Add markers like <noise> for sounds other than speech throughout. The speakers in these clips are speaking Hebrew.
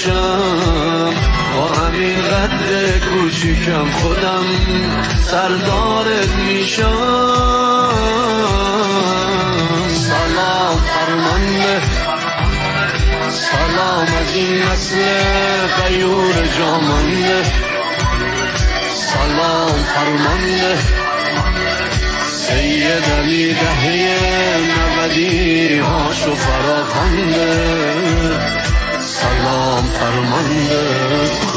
میشم. با همین قد کوچیکم خودم سردارت میشم. سلام فرمانده سلام از این نسل غیور جامانده سلام فرمانده سید علی دهی نبدی هاشو فراخنده Salam fermandır.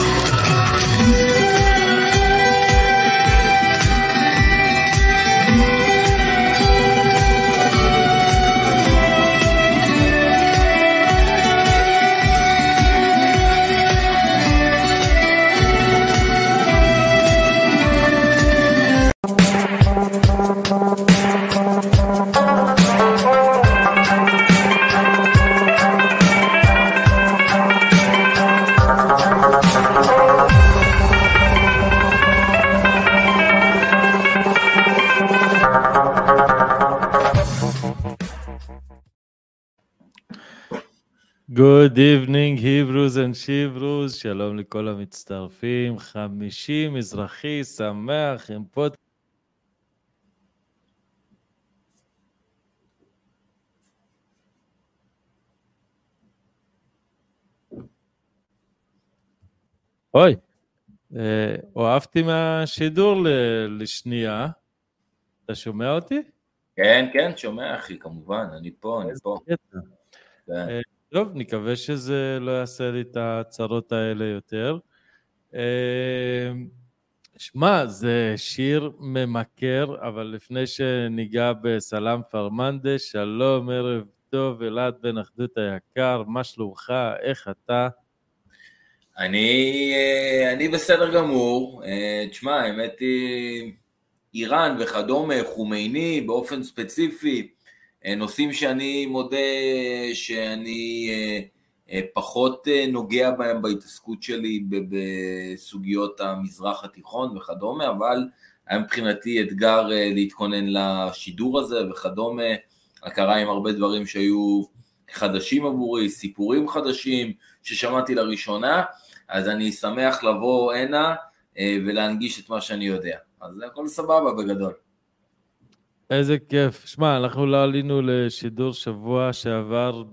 And Shivrews, שלום לכל המצטרפים, חמישי מזרחי, שמח עם פוד... אוי, אה, אוהבתי מהשידור לשנייה. אתה שומע אותי? כן, כן, שומע אחי, כמובן, אני פה, אני פה. כן. טוב, נקווה שזה לא יעשה לי את הצרות האלה יותר. אה, שמע, זה שיר ממכר, אבל לפני שניגע בסלאם פרמנדה, שלום, ערב טוב, אלעד בן אחדות היקר, מה שלומך, איך אתה? אני, אה, אני בסדר גמור, אה, תשמע, האמת היא, איראן וכדומה, חומייני באופן ספציפי, נושאים שאני מודה שאני אה, אה, פחות אה, נוגע בהם בהתעסקות שלי בסוגיות המזרח התיכון וכדומה, אבל היה מבחינתי אתגר אה, להתכונן לשידור הזה וכדומה, הכרה עם הרבה דברים שהיו חדשים עבורי, סיפורים חדשים ששמעתי לראשונה, אז אני שמח לבוא הנה אה, ולהנגיש את מה שאני יודע. אז הכל סבבה בגדול. איזה כיף. שמע, אנחנו לא עלינו לשידור שבוע שעבר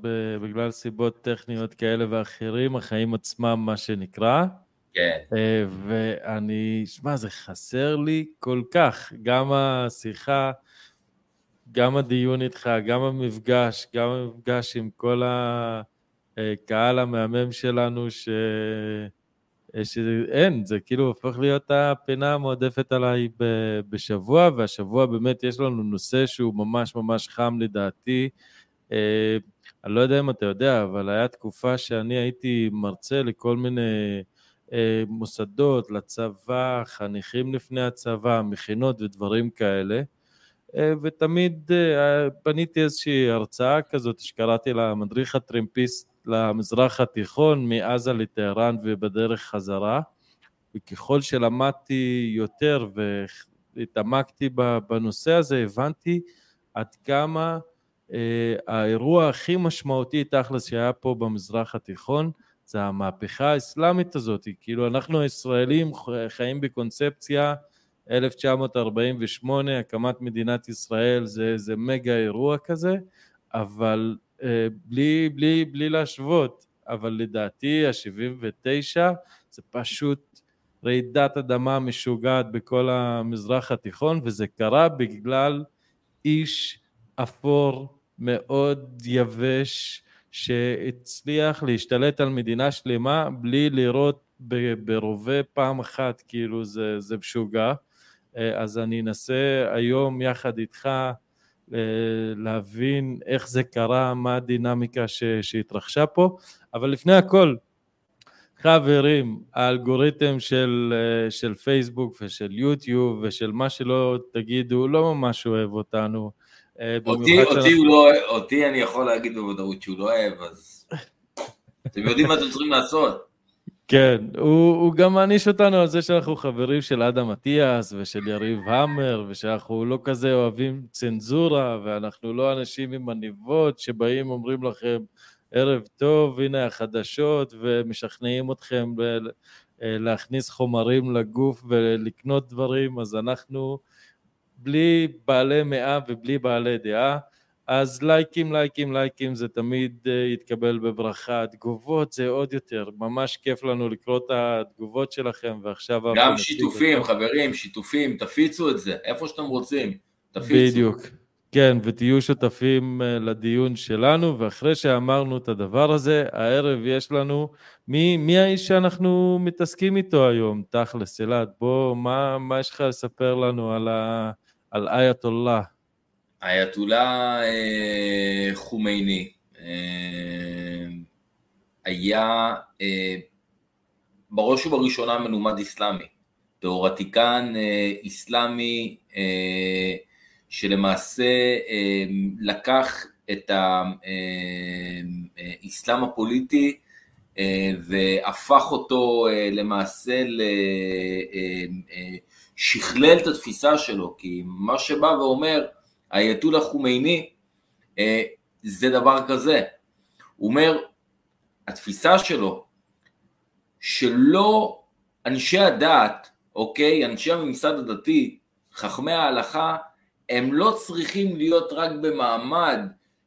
בגלל סיבות טכניות כאלה ואחרים, החיים עצמם, מה שנקרא. כן, אה, ואני, שמע, זה חסר לי כל כך. גם השיחה גם הדיון איתך, גם המפגש, גם המפגש עם כל הקהל המהמם שלנו, ש... שאין, זה כאילו הופך להיות הפינה המועדפת עליי בשבוע, והשבוע באמת יש לנו נושא שהוא ממש ממש חם לדעתי. אה, אני לא יודע אם אתה יודע, אבל היה תקופה שאני הייתי מרצה לכל מיני אה, מוסדות, לצבא, חניכים לפני הצבא, מכינות ודברים כאלה. אה, ותמיד בניתי איזושהי הרצאה כזאת שקראתי לה מדריך הטרמפיסט למזרח התיכון, מעזה לטהרן ובדרך חזרה, וככל שלמדתי יותר והתעמקתי בנושא הזה, הבנתי עד כמה אה, האירוע הכי משמעותי תכלס שהיה פה במזרח התיכון זה המהפכה האסלאמית הזאת, כאילו אנחנו הישראלים חיים בקונספציה 1948, הקמת מדינת ישראל זה, זה מגה אירוע כזה, אבל בלי, בלי, בלי להשוות, אבל לדעתי ה-79 זה פשוט רעידת אדמה משוגעת בכל המזרח התיכון, וזה קרה בגלל איש אפור מאוד יבש שהצליח להשתלט על מדינה שלמה בלי לראות ברובה פעם אחת, כאילו זה, זה משוגע. אה, אז אני אנסה היום יחד איתך אה, להבין איך זה קרה, מה הדינמיקה ש, שהתרחשה פה, אבל לפני הכל, חברים, האלגוריתם של, אה, של פייסבוק ושל יוטיוב ושל מה שלא תגידו, לא ממש אוהב אותנו. אה, אותי, אותי, שאנחנו... לא, אותי אני יכול להגיד בוודאות שהוא לא אוהב, אז <laughs> אתם יודעים מה אתם צריכים לעשות. כן, הוא, הוא גם מעניש אותנו על זה שאנחנו חברים של אדם אטיאס ושל יריב המר, ושאנחנו לא כזה אוהבים צנזורה, ואנחנו לא אנשים עם עניבות שבאים אומרים לכם ערב טוב, הנה החדשות, ומשכנעים אתכם להכניס חומרים לגוף ולקנות דברים, אז אנחנו בלי בעלי מאה ובלי בעלי דעה. אז לייקים, לייקים, לייקים זה תמיד uh, יתקבל בברכה. תגובות זה עוד יותר, ממש כיף לנו לקרוא את התגובות שלכם, ועכשיו... גם שיתופים. חברים, שיתופים, תפיצו את זה, איפה שאתם רוצים, תפיצו. בדיוק. כן, ותהיו שותפים uh, לדיון שלנו, ואחרי שאמרנו את הדבר הזה, הערב יש לנו, מי, מי האיש שאנחנו מתעסקים איתו היום, תכלס, אלעד? בוא, מה, מה יש לך לספר לנו על, ה, על אייתולlah? האייתולה אה, חומייני. אה, היה אה, בראש ובראשונה מלומד איסלאמי, תיאורטיקן איסלאמי שלמעשה לקח את האסלאם הפוליטי והפך אותו למעשה, שכלל את התפיסה שלו, כי מה שבא ואומר, האייתולה חומייני אה, זה דבר כזה. הוא אומר, התפיסה שלו, שלא אנשי הדת, אוקיי, אנשי הממסד הדתי, חכמי ההלכה, הם לא צריכים להיות רק במעמד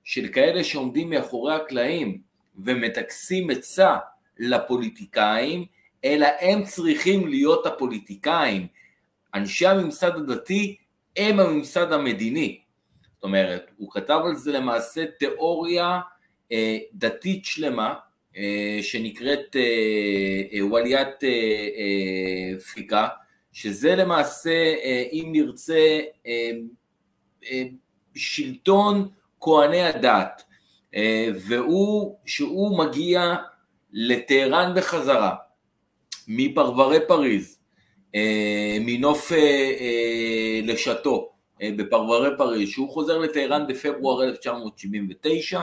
של כאלה שעומדים מאחורי הקלעים ומטכסים עצה לפוליטיקאים, אלא הם צריכים להיות הפוליטיקאים. אנשי הממסד הדתי הם הממסד המדיני. זאת אומרת, הוא כתב על זה למעשה תיאוריה אה, דתית שלמה, אה, שנקראת אה, אה, וליית אה, אה, פריקה, שזה למעשה, אה, אם נרצה, אה, אה, שלטון כהני הדת, אה, והוא, שהוא מגיע לטהרן בחזרה, מפרברי פריז, אה, מנוף אה, אה, לשתו, בפרברי פריז, שהוא חוזר לטהרן בפברואר 1979,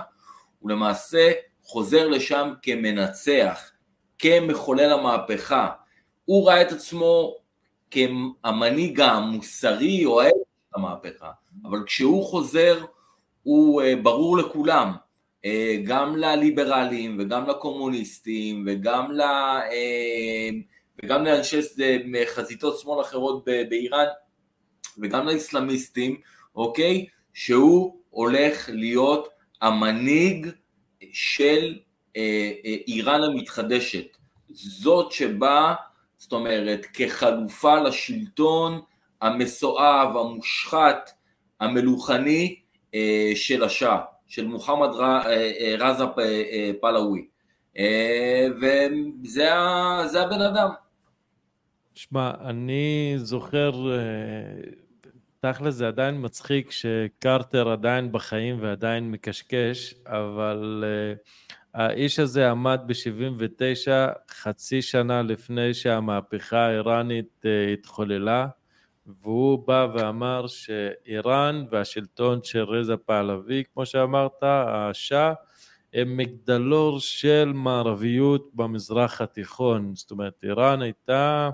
הוא למעשה חוזר לשם כמנצח, כמחולל המהפכה. הוא ראה את עצמו כמנהיג המוסרי או האל המהפכה, אבל כשהוא חוזר הוא אה, ברור לכולם, אה, גם לליברלים וגם לקומוניסטים וגם, ל, וגם לאנשי חזיתות שמאל אחרות באיראן, וגם לאיסלאמיסטים, אוקיי? שהוא הולך להיות המנהיג של אה, אה, איראן המתחדשת. זאת שבאה, זאת אומרת, כחלופה לשלטון המסואב, המושחת, המלוכני, של השאה, של מוחמד רזה פלאווי, וזה הבן אדם. שמע, אני זוכר, תכל'ס זה עדיין מצחיק שקרטר עדיין בחיים ועדיין מקשקש, אבל האיש הזה עמד ב-79, חצי שנה לפני שהמהפכה האיראנית התחוללה, והוא בא ואמר שאיראן והשלטון של רזה פהלוי, כמו שאמרת, השאה, הם מגדלור של מערביות במזרח התיכון. זאת אומרת, איראן הייתה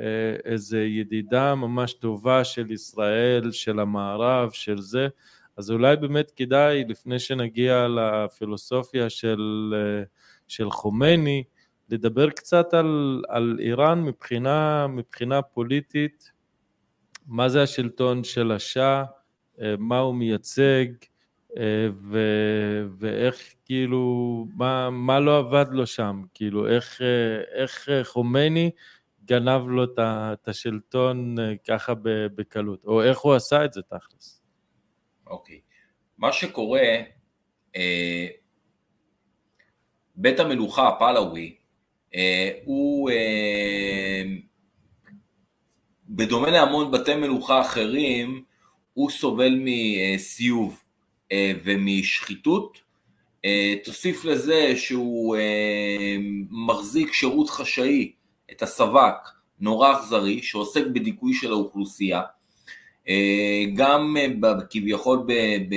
אה, איזו ידידה ממש טובה של ישראל, של המערב, של זה. אז אולי באמת כדאי, לפני שנגיע לפילוסופיה של, אה, של חומייני, לדבר קצת על, על איראן מבחינה, מבחינה פוליטית, מה זה השלטון של השאה, אה, מה הוא מייצג, ו, ואיך כאילו, מה, מה לא עבד לו שם, כאילו איך, איך חומייני גנב לו את השלטון ככה בקלות, או איך הוא עשה את זה תכלס. אוקיי. Okay. מה שקורה, בית המלוכה הפלאווי, הוא בדומה להמון בתי מלוכה אחרים, הוא סובל מסיוב אה, ומשחיתות. אה, תוסיף לזה שהוא אה, מחזיק שירות חשאי, את הסבק, נורא אכזרי, שעוסק בדיכוי של האוכלוסייה. גם כביכול ב, ב,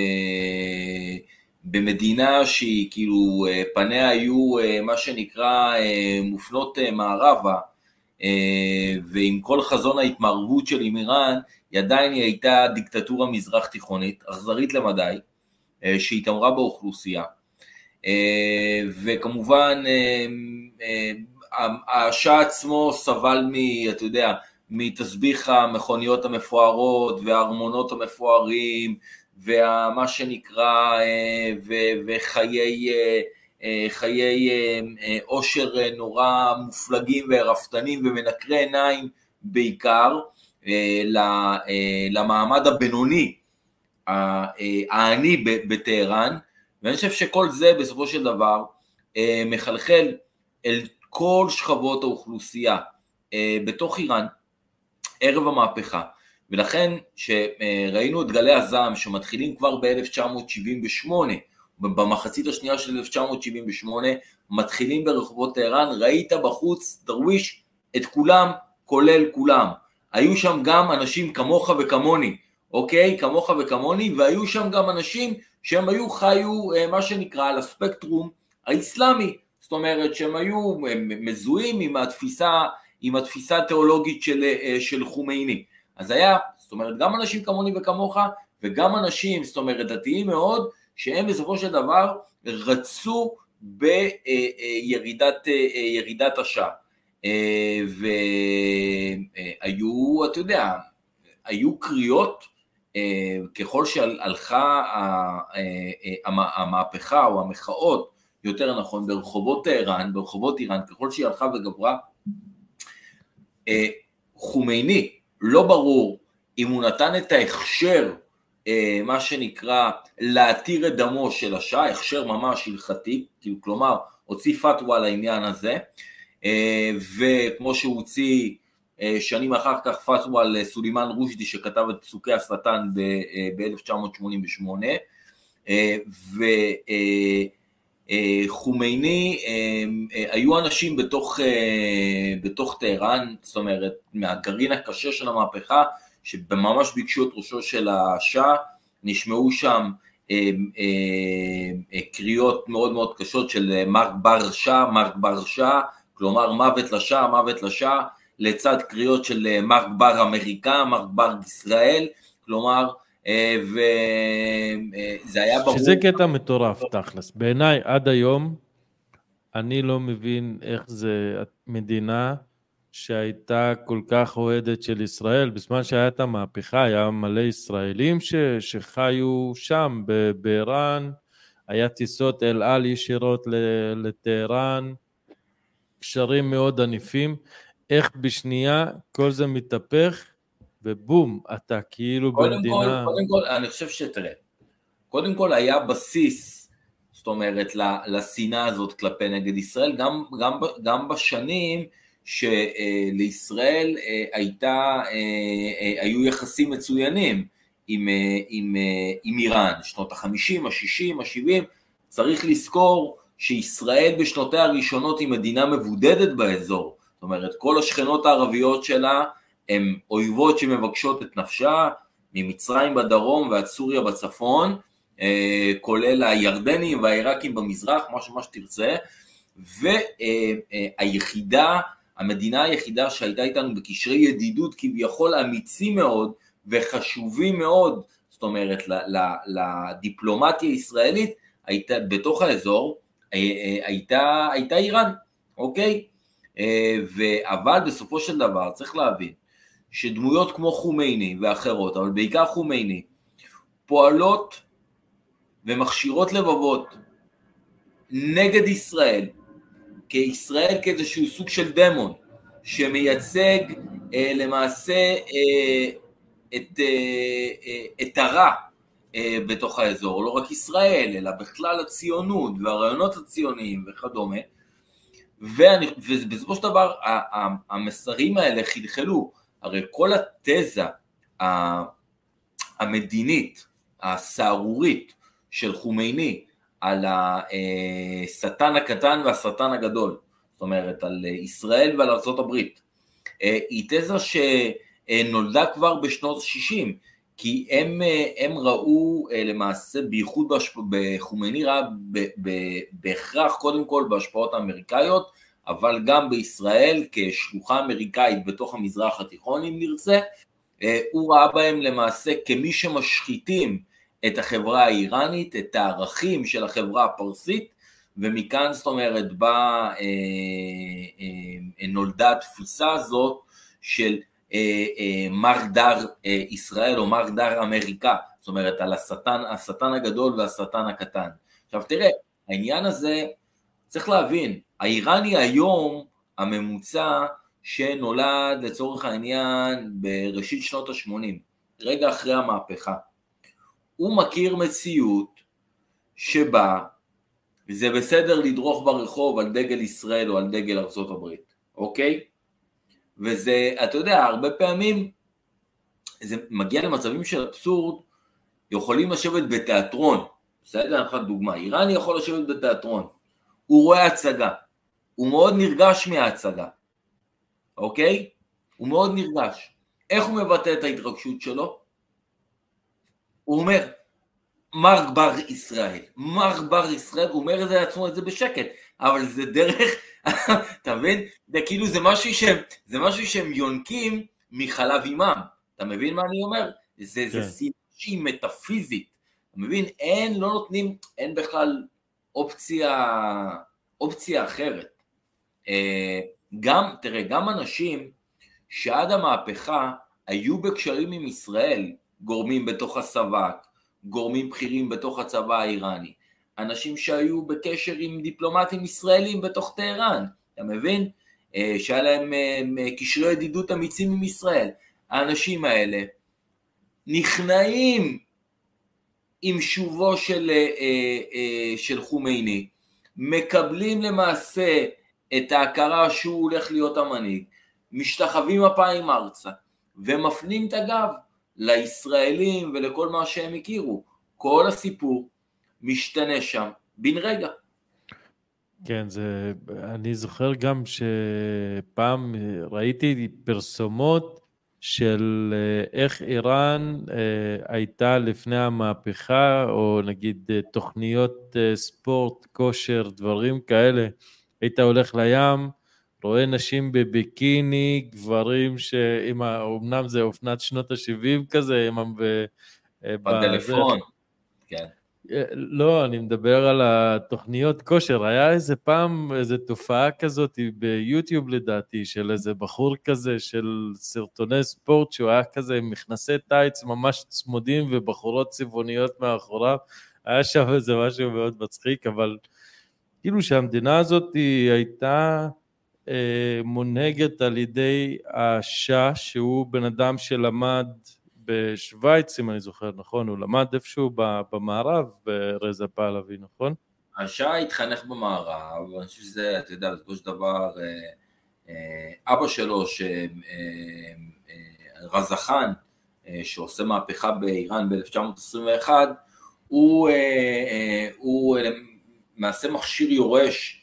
במדינה שהיא כאילו פניה היו מה שנקרא מופנות מערבה, אה, ועם כל חזון ההתמערבות של איראן, היא עדיין הייתה דיקטטורה מזרח תיכונית, אכזרית למדי, אה, שהתעמרה באוכלוסייה. אה, וכמובן, השאה עצמו סבל מ... אתה יודע, מתסביך המכוניות המפוארות והארמונות המפוארים ומה שנקרא וחיי אה, חיי עושר אה, אה, נורא מופלגים ורפתנים ומנקרי עיניים בעיקר למעמד הבינוני העני בטהרן, ואני חושב שכל זה בסופו של דבר מחלחל אל כל שכבות האוכלוסייה בתוך איראן ערב המהפכה. ולכן כשראינו את גלי הזעם שמתחילים כבר ב-1978 במחצית השנייה של 1978, מתחילים ברחובות טהרן, ראית בחוץ, דרוויש, את כולם, כולל כולם. היו שם גם אנשים כמוך וכמוני, אוקיי? כמוך וכמוני, והיו שם גם אנשים שהם היו חיו, אה, מה שנקרא, על הספקטרום האסלאמי. זאת אומרת שהם היו מזוהים עם התפיסה, עם התפיסה התיאולוגית של, אה, של חומייני. אז היה, זאת אומרת, גם אנשים כמוני וכמוך, וגם אנשים, זאת אומרת, דתיים מאוד, שהם בסופו של דבר רצו בירידת ירידת השעה. והיו, אתה יודע, היו קריאות, ככל שהלכה המהפכה או המחאות, יותר נכון, ברחובות טהרן, ברחובות איראן, ככל שהיא הלכה וגברה, חומייני, לא ברור אם הוא נתן את ההכשר אה, מה שנקרא להתיר את דמו של השאה, הכשר ממש הלכתי, כאילו, כלומר הוציא פתווה על העניין הזה, אה, וכמו שהוא הוציא אה, שנים אחר כך פתווה על סולימאן רושדי שכתב את פסוקי השטן ב-1988, וחומייני, היו אנשים בתוך, בתוך טהרן, זאת אומרת, מהגרעין הקשה של המהפכה, שממש ביקשו את ראשו של השאה, נשמעו שם אה, אה, אה, קריאות מאוד מאוד קשות של מרק בר שאה, מרק בר שאה, כלומר מוות לשאה, מוות לשאה, לצד קריאות של מרק בר אמריקה, מרק בר ישראל, כלומר, וזה היה ברור. שזה קטע מטורף תכלס. בעיניי עד היום אני לא מבין איך זה מדינה שהייתה כל כך אוהדת של ישראל, בזמן שהיה את המהפכה היה מלא ישראלים ש, שחיו שם באיראן, היה טיסות אל על ישירות לטהרן, קשרים מאוד ענפים, איך בשנייה כל זה מתהפך ובום, אתה כאילו קודם במדינה... כל, קודם כל, אני חושב שתראה, קודם כל היה בסיס, זאת אומרת, לשנאה הזאת כלפי נגד ישראל, גם, גם, גם בשנים שלישראל הייתה, היו יחסים מצוינים עם, עם, עם איראן, שנות ה-50, ה-60, ה-70, צריך לזכור שישראל בשנותיה הראשונות היא מדינה מבודדת באזור, זאת אומרת כל השכנות הערביות שלה הן אויבות שמבקשות את נפשה, ממצרים בדרום ועד סוריה בצפון, אה, כולל הירדנים והעיראקים במזרח, מה שמה שתרצה, והיחידה, המדינה היחידה שהייתה איתנו בקשרי ידידות כביכול אמיצים מאוד וחשובים מאוד, זאת אומרת לדיפלומטיה הישראלית, הייתה בתוך האזור, אה, אה, הייתה, הייתה איראן, אוקיי? אבל בסופו של דבר צריך להבין שדמויות כמו חומייני ואחרות, אבל בעיקר חומייני, פועלות ומכשירות לבבות נגד ישראל, כישראל כאיזשהו סוג של דמון, שמייצג אה, למעשה אה, את, אה, אה, את הרע אה, בתוך האזור, לא רק ישראל, אלא בכלל הציונות והרעיונות הציוניים וכדומה, ובסופו של דבר המסרים האלה חלחלו הרי כל התזה המדינית, הסהרורית של חומייני על השטן הקטן והשטן הגדול, זאת אומרת על ישראל ועל ארה"ב, היא תזה שנולדה כבר בשנות ה-60, כי הם, הם ראו למעשה, בייחוד בחומייני ראה בהכרח קודם כל בהשפעות האמריקאיות, אבל גם בישראל כשלוחה אמריקאית בתוך המזרח התיכון אם נרצה, אה, הוא ראה בהם למעשה כמי שמשחיתים את החברה האיראנית, את הערכים של החברה הפרסית, ומכאן זאת אומרת באה אה, אה, נולדה התפיסה הזאת של אה, אה, מר דר אה, ישראל או מר דר אמריקה, זאת אומרת על השטן, השטן הגדול והשטן הקטן. עכשיו תראה, העניין הזה, צריך להבין, האיראני היום, הממוצע שנולד לצורך העניין בראשית שנות ה-80, רגע אחרי המהפכה, הוא מכיר מציאות שבה זה בסדר לדרוך ברחוב על דגל ישראל או על דגל ארצות הברית, אוקיי? וזה, אתה יודע, הרבה פעמים זה מגיע למצבים של אבסורד, יכולים לשבת בתיאטרון, בסדר? אני לך דוגמה, איראני יכול לשבת בתיאטרון, הוא רואה הצגה, הוא מאוד נרגש מההצגה, אוקיי? הוא מאוד נרגש. איך הוא מבטא את ההתרגשות שלו? הוא אומר, מר בר ישראל, מר בר ישראל, הוא אומר את זה לעצמו את זה בשקט, אבל זה דרך, <laughs> אתה מבין? זה כאילו זה משהו שהם, זה משהו שהם יונקים מחלב אימם, אתה מבין מה אני אומר? זה, כן. זה שהיא מטאפיזית, אתה מבין? אין, לא נותנים, אין בכלל אופציה, אופציה אחרת. אה, גם, תראה, גם אנשים שעד המהפכה היו בקשרים עם ישראל, גורמים בתוך הסב"כ, גורמים בכירים בתוך הצבא האיראני, אנשים שהיו בקשר עם דיפלומטים ישראלים בתוך טהרן, אתה מבין? אה, שהיה להם אה, קשרי ידידות אמיצים עם ישראל. האנשים האלה נכנעים עם שובו של, של חומייני, מקבלים למעשה את ההכרה שהוא הולך להיות המנהיג, משתחווים אפיים ארצה ומפנים את הגב לישראלים ולכל מה שהם הכירו. כל הסיפור משתנה שם בן רגע. כן, זה, אני זוכר גם שפעם ראיתי פרסומות של אה, איך איראן אה, הייתה לפני המהפכה, או נגיד אה, תוכניות ספורט, כושר, דברים כאלה. היית הולך לים, רואה נשים בביקיני, גברים שעם ה... אמנם זה אופנת שנות ה-70 כזה, עם ה... בטלפון, כן. אה, לא, אני מדבר על התוכניות כושר. היה איזה פעם, איזה תופעה כזאת ביוטיוב לדעתי, של איזה בחור כזה, של סרטוני ספורט, שהוא היה כזה עם מכנסי טייץ ממש צמודים ובחורות צבעוניות מאחוריו. היה שם איזה משהו מאוד מצחיק, אבל כאילו שהמדינה הזאת הייתה אה, מונהגת על ידי השאה, שהוא בן אדם שלמד בשוויץ, אם אני זוכר נכון, הוא למד איפשהו במערב, ברזה פהלוי, נכון? השעה התחנך במערב, אני חושב שזה, אתה יודע, בסופו של דבר, אבא שלו, רזחן, שעושה מהפכה באיראן ב-1921, הוא, הוא למעשה מכשיר יורש,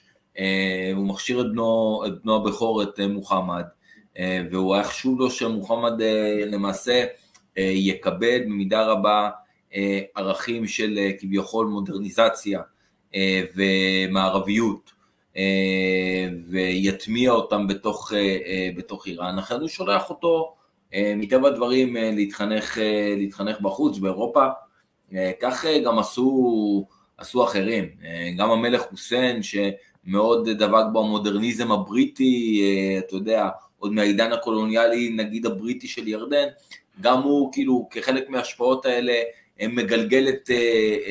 הוא מכשיר את בנו, את בנו הבכור, את מוחמד, והוא היה חשוב לו שמוחמד למעשה יקבל במידה רבה ערכים של כביכול מודרניזציה ומערביות, ויטמיע אותם בתוך, בתוך איראן, לכן הוא שולח אותו מטבע הדברים להתחנך, להתחנך בחוץ, באירופה, כך גם עשו, עשו אחרים, גם המלך חוסיין שמאוד דבק במודרניזם הבריטי, אתה יודע, עוד מהעידן הקולוניאלי נגיד הבריטי של ירדן, גם הוא כאילו כחלק מההשפעות האלה מגלגל את,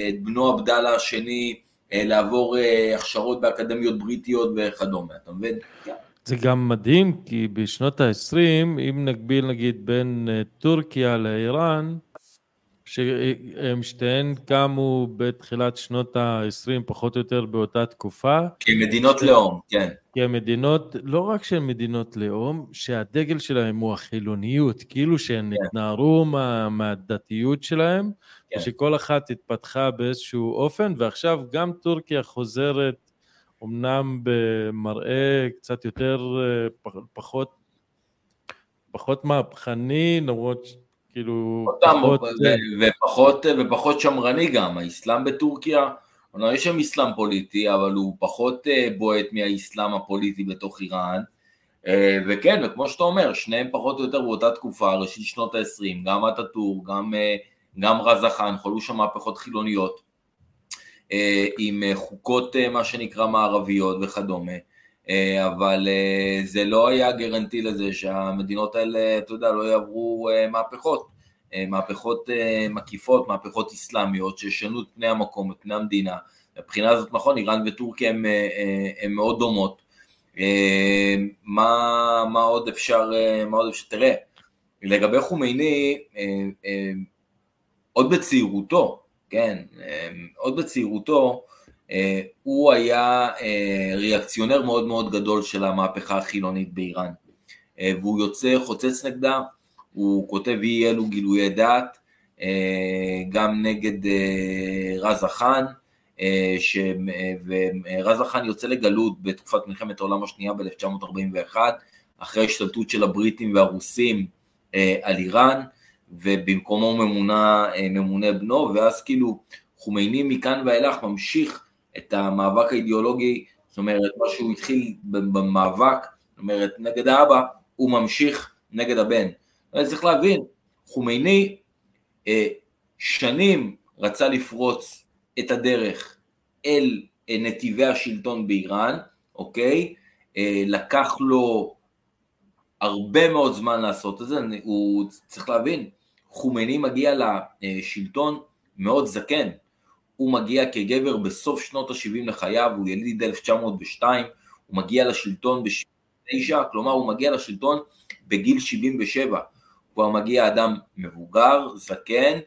את בנו עבדאללה השני לעבור הכשרות באקדמיות בריטיות וכדומה, אתה מבין? זה גם מדהים כי בשנות ה-20, אם נגביל נגיד בין טורקיה לאיראן, שהם שתיהן קמו בתחילת שנות ה-20 פחות או יותר באותה תקופה. כמדינות לאום, כן. כמדינות, לא רק שהן מדינות לאום, שהדגל שלהם הוא החילוניות, כאילו שהן כן. התנערו מה, מהדתיות שלהם, כן. ושכל אחת התפתחה באיזשהו אופן, ועכשיו גם טורקיה חוזרת, אמנם במראה קצת יותר, פחות, פחות מהפכני, למרות כאילו... אותם, פחות... ופחות, ופחות שמרני גם, האסלאם בטורקיה, אומנם יש שם אסלאם פוליטי, אבל הוא פחות אה, בועט מהאסלאם הפוליטי בתוך איראן, אה, וכן, וכמו שאתה אומר, שניהם פחות או יותר באותה תקופה, ראשית שנות ה-20, גם אטאטור, גם, אה, גם רזחן, חולו שם מהפכות חילוניות, עם חוקות מה שנקרא מערביות וכדומה. אבל זה לא היה גרנטי לזה שהמדינות האלה, אתה יודע, לא יעברו מהפכות, מהפכות מקיפות, מהפכות אסלאמיות שישנו את פני המקום, את פני המדינה. מבחינה הזאת נכון, איראן וטורקיה הן מאוד דומות. מה, מה עוד אפשר, מה עוד אפשר, תראה, לגבי חומייני, עוד בצעירותו, כן, עוד בצעירותו, אה, הוא היה אה, ריאקציונר מאוד מאוד גדול של המהפכה החילונית באיראן, אה, והוא יוצא חוצץ נגדה, הוא כותב אי אלו גילויי דעת, גם נגד רזה חאן, ורזה חאן יוצא לגלות בתקופת מלחמת העולם השנייה ב-1941, אחרי ההשתלטות של הבריטים והרוסים על איראן, ובמקומו ממונה, ממונה בנו, ואז כאילו חומייני מכאן ואילך ממשיך את המאבק האידיאולוגי, זאת אומרת, מה שהוא התחיל במאבק, זאת אומרת, נגד האבא, הוא ממשיך נגד הבן. צריך להבין, חומייני אה, שנים רצה לפרוץ את הדרך אל אה, נתיבי השלטון באיראן, אוקיי? אה, לקח לו הרבה מאוד זמן לעשות את זה, הוא צריך להבין, חומייני מגיע לשלטון מאוד זקן, הוא מגיע כגבר בסוף שנות ה-70 לחייו, הוא יליד 1902, הוא מגיע לשלטון ב-79, כלומר הוא מגיע לשלטון בגיל 77, הוא כבר מגיע אדם מבוגר, זקן,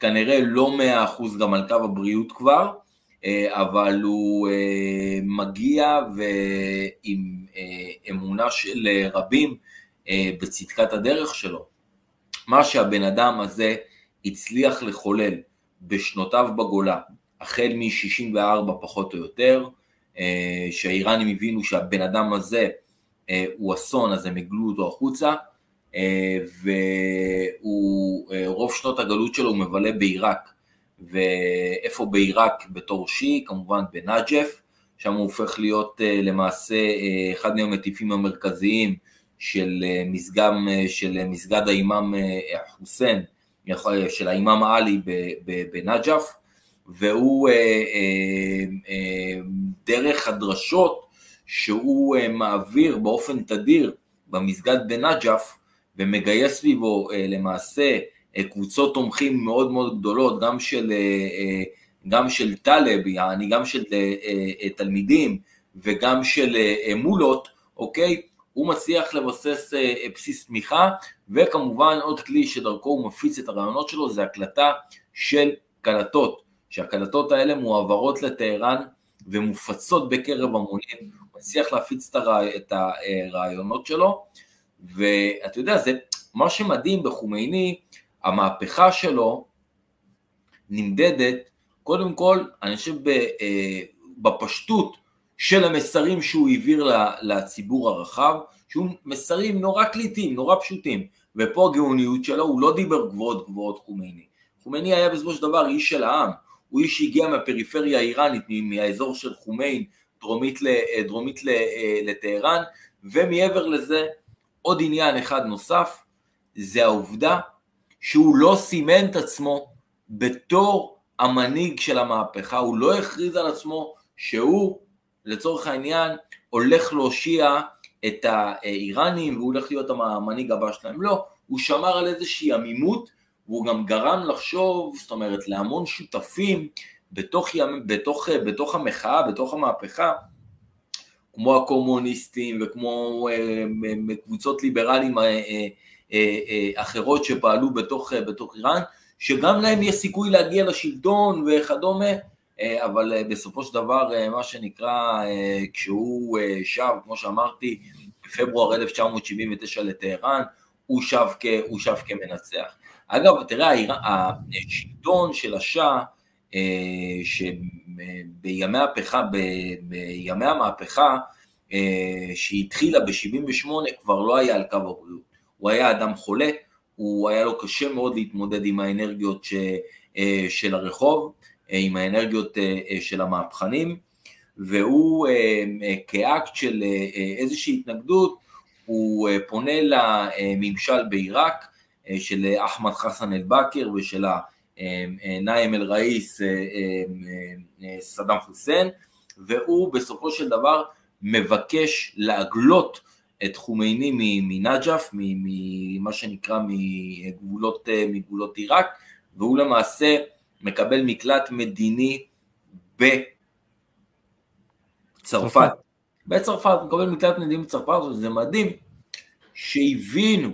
כנראה לא 100% גם על קו הבריאות כבר, אה, אבל הוא אה, מגיע ועם אה, אמונה של רבים בצדקת הדרך שלו. מה שהבן אדם הזה הצליח לחולל בשנותיו בגולה, החל מ-64 פחות או יותר, אה, שהאיראנים הבינו שהבן אדם הזה אה, הוא אסון, אז הם הגלו אותו החוצה, אה, ורוב שנות הגלות שלו הוא מבלה בעיראק, ואיפה בעיראק? בתור שיעי? כמובן בנג'ף, שם הוא הופך להיות למעשה אחד מהמטיפים המרכזיים של מסגד, של מסגד האימאם חוסיין, של האימאם עלי בנג'ף, והוא אה, אה, אה, דרך הדרשות שהוא מעביר באופן תדיר במסגד בנג'ף ומגייס סביבו למעשה קבוצות תומכים מאוד מאוד גדולות, גם של, גם של טלב, יעני גם של תלמידים וגם של מולות, אוקיי? הוא מצליח לבסס בסיס תמיכה, וכמובן עוד כלי שדרכו הוא מפיץ את הרעיונות שלו זה הקלטה של קלטות, שהקלטות האלה מועברות לטהרן ומופצות בקרב המונים, הוא מצליח להפיץ את הרעיונות שלו, ואתה יודע, זה מה שמדהים בחומייני, המהפכה שלו נמדדת, קודם כל, אני חושב אה, בפשטות של המסרים שהוא העביר לציבור הרחב, שהוא מסרים נורא קליטים, נורא פשוטים, ופה הגאוניות שלו, הוא לא דיבר גבוהות גבוהות חומייני. חומייני היה בסופו של דבר איש של העם, הוא איש שהגיע מהפריפריה האיראנית, מהאזור של חומיין, דרומית, דרומית אה, לטהרן, ומעבר לזה, עוד עניין אחד נוסף, זה העובדה שהוא לא סימן את עצמו בתור המנהיג של המהפכה, הוא לא הכריז על עצמו שהוא, לצורך העניין, הולך להושיע את האיראנים והוא הולך להיות המנהיג הבא שלהם, לא, הוא שמר על איזושהי עמימות והוא גם גרם לחשוב, זאת אומרת, להמון שותפים בתוך, ימ, בתוך, בתוך המחאה, בתוך המהפכה, כמו הקומוניסטים וכמו אה, קבוצות ליברליים אה, אה, אחרות שפעלו בתוך, בתוך איראן, שגם להם יש סיכוי להגיע לשלטון וכדומה, אבל אה, בסופו של דבר, אה, מה שנקרא, כשהוא שב, כמו שאמרתי, בפברואר 1979 לטהרן, הוא שב, כ, הוא שב כמנצח. אגב, תראה, השלטון של השאה, שבימי המהפכה, בימי המהפכה שהתחילה ב-78 כבר לא היה על קו הבריאות, הוא היה אדם חולה, הוא היה לו קשה מאוד להתמודד עם האנרגיות ש, של הרחוב, אה, עם האנרגיות אה, אה, של המהפכנים, והוא כאקט של איזושהי התנגדות, הוא פונה לממשל בעיראק של אחמד חסן אל-בכר ושל נאם אל-ראיס סדאם חוסיין, והוא בסופו של דבר מבקש להגלות את חומייני מנג'ף, ממה שנקרא מגבולות, מגבולות עיראק, והוא למעשה מקבל מקלט מדיני בצרפת. בצרפת, מקבל מקלט מדיני בצרפת, וזה מדהים שהבינו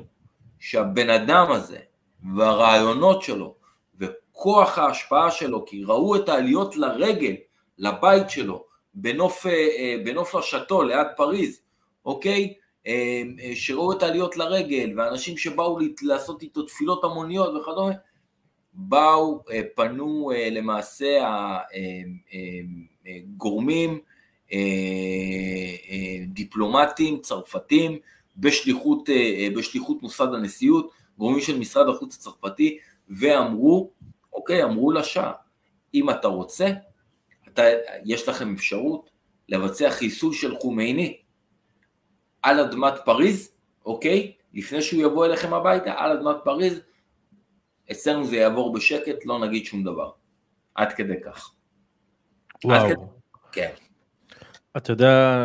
שהבן אדם הזה והרעיונות שלו וכוח ההשפעה שלו, כי ראו את העליות לרגל, לבית שלו, בנוף, אה, בנוף השאטו ליד פריז, אוקיי? אה, אה, שראו את העליות לרגל, ואנשים שבאו לעשות איתו תפילות המוניות וכדומה, באו, אה, פנו אה, למעשה הגורמים אה, דיפלומטיים צרפתים בשליחות, בשליחות מוסד הנשיאות, גורמים של משרד החוץ הצרפתי, ואמרו, אוקיי, אמרו לשעה, אם אתה רוצה, אתה, יש לכם אפשרות לבצע חיסול של חומייני על אדמת פריז, אוקיי? לפני שהוא יבוא אליכם הביתה, על אדמת פריז, אצלנו זה יעבור בשקט, לא נגיד שום דבר. עד כדי כך. וואו. כדי... כן. אתה יודע...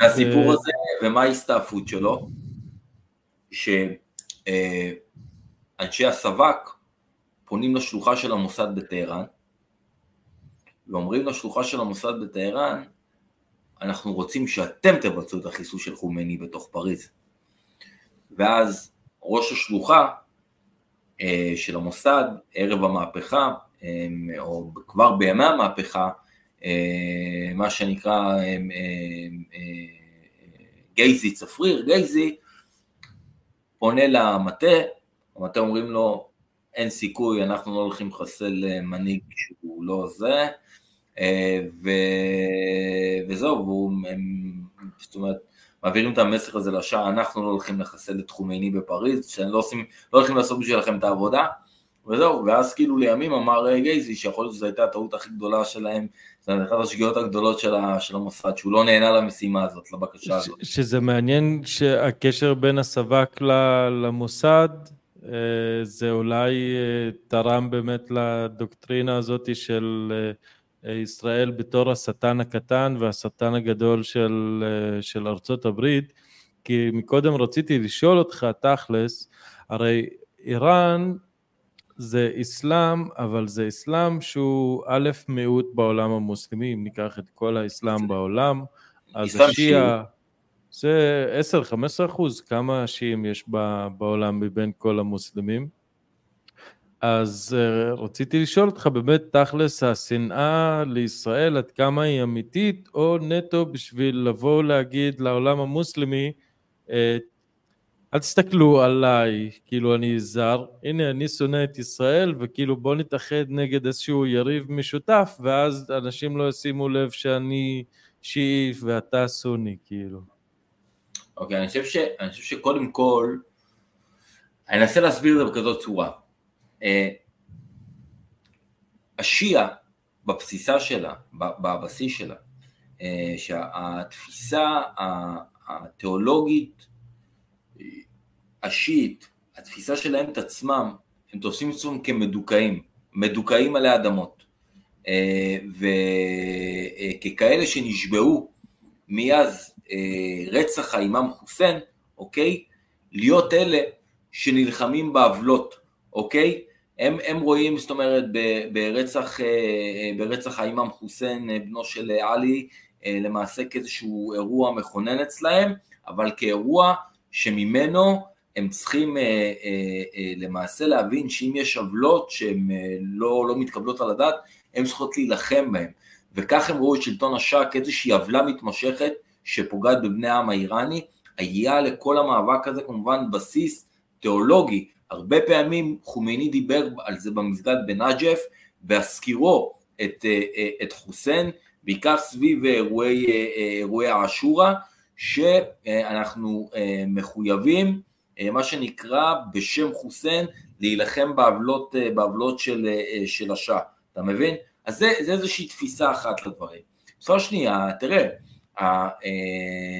והסיפור ב... הזה, ומה ההסתעפות שלו? שאנשי הסב"כ פונים לשלוחה של המוסד בטהרן, ואומרים לשלוחה של המוסד בטהרן, אנחנו רוצים שאתם תבצעו את החיסול של חומני בתוך פריז. ואז ראש השלוחה אה, של המוסד ערב המהפכה, אה, או כבר בימי המהפכה, אה, מה שנקרא גייזי צפריר, גייזי, פונה למטה, המטה אומרים לו, אין סיכוי, אנחנו לא הולכים לחסל מנהיג שהוא לא זה, ו... וזהו, והוא, הם, זאת אומרת, מעבירים את המסר הזה לשער, אנחנו לא הולכים לחסל את חומייני בפריז, שהם לא, עושים, לא הולכים לעשות בשבילכם את העבודה, וזהו, ואז כאילו לימים אמר אה, גייזי שיכול להיות שזו הייתה הטעות הכי גדולה שלהם, זו אחת השגיאות הגדולות של, ה, של המוסד, שהוא לא נהנה למשימה הזאת, לבקשה הזאת. שזה מעניין שהקשר בין הסב"כ למוסד, אה, זה אולי אה, תרם באמת לדוקטרינה הזאת של ישראל בתור השטן הקטן והשטן הגדול של, של ארצות הברית, כי מקודם רציתי לשאול אותך תכלס, הרי איראן זה אסלאם, אבל זה אסלאם שהוא א' מיעוט בעולם המוסלמי, אם ניקח את כל האסלאם בעולם, אז השיעה, זה 10-15 אחוז, כמה שיעים יש בעולם מבין כל המוסלמים. אז uh, רציתי לשאול אותך באמת תכלס השנאה לישראל עד כמה היא אמיתית או נטו בשביל לבוא להגיד לעולם המוסלמי uh, אל תסתכלו עליי כאילו אני זר, הנה אני שונא את ישראל וכאילו בוא נתאחד נגד איזשהו יריב משותף ואז אנשים לא ישימו לב שאני שיעי ואתה סוני כאילו. אוקיי, okay, אני, אני חושב שקודם כל, אני אנסה להסביר את זה בכזאת צורה. אה, השיעה בבסיסה שלה, בבסיס שלה, אה, שהתפיסה התיאולוגית השיעית, התפיסה שלהם את עצמם, הם תופסים את עצמם כמדוכאים, מדוכאים עלי אדמות. אה, וככאלה שנשבעו מאז רצח האימאם חוסיין, אוקיי? להיות אלה שנלחמים בעוולות, אוקיי? הם, הם רואים, זאת אומרת, ברצח, אה, אה, ברצח האימאם חוסיין, אה, בנו של עלי, למעשה כאיזשהו אירוע מכונן אצלהם, אבל כאירוע שממנו הם צריכים למעשה להבין שאם יש עוולות שהן לא, לא מתקבלות על הדעת, הם צריכות להילחם בהן. וכך הם ראו את שלטון השאה כאיזושהי עוולה מתמשכת שפוגעת בבני העם האיראני. היה לכל המאבק הזה כמובן בסיס תיאולוגי, הרבה פעמים חומייני דיבר על זה במסגד בנג'ף, בהזכירו את, אה, אה, את חוסיין, בעיקר סביב אירועי, אה, אירועי האשורה, שאנחנו מחויבים, מה שנקרא בשם חוסיין, להילחם בעוולות, בעוולות של, של השאה, אתה מבין? אז זה, זה איזושהי תפיסה אחת לדברים. תפיסה שנייה, תראה,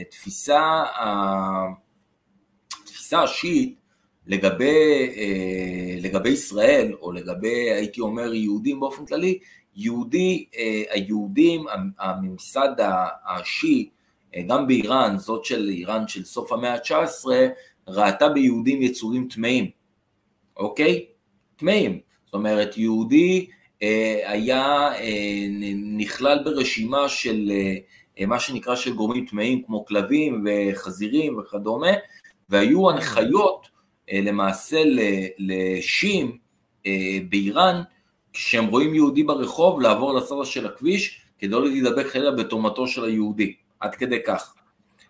התפיסה, התפיסה השיעית לגבי, אה, לגבי ישראל, או לגבי, הייתי אומר, יהודים באופן כללי, יהודי, אה, היהודים, הממסד השיעי, אה, גם באיראן, זאת של איראן של סוף המאה ה-19, ראתה ביהודים יצורים טמאים, אוקיי? טמאים. זאת אומרת, יהודי היה נכלל ברשימה של מה שנקרא של גורמים טמאים, כמו כלבים וחזירים וכדומה, והיו הנחיות למעשה לשים אה, באיראן, כשהם רואים יהודי ברחוב, לעבור לצד של הכביש, כדי לא להידבק חלילה בתומתו של היהודי, עד כדי כך.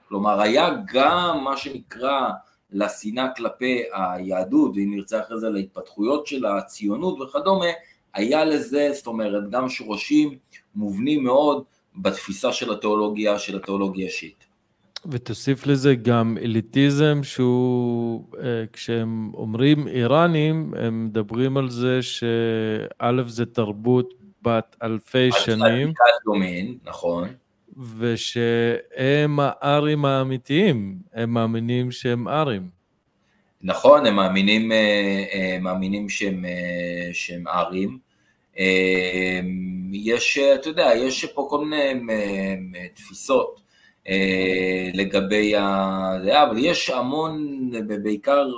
כלומר, היה גם מה שנקרא לשנאה כלפי היהדות, ואם נרצה אחרי זה להתפתחויות של הציונות וכדומה, היה לזה, זאת אומרת, גם שורשים מובנים מאוד בתפיסה של התיאולוגיה, של התיאולוגיה השיעית. ותוסיף לזה גם אליטיזם שהוא, אה, כשהם אומרים איראנים, הם מדברים על זה שא' זה תרבות בת אלפי שנים. דומין, נכון. ושהם הארים האמיתיים, הם מאמינים שהם ארים. נכון, הם מאמינים, אה, אה, מאמינים שהם, שהם ארים. יש, אתה יודע, יש פה כל מיני תפיסות. אה, לגבי ה... אבל יש המון, בעיקר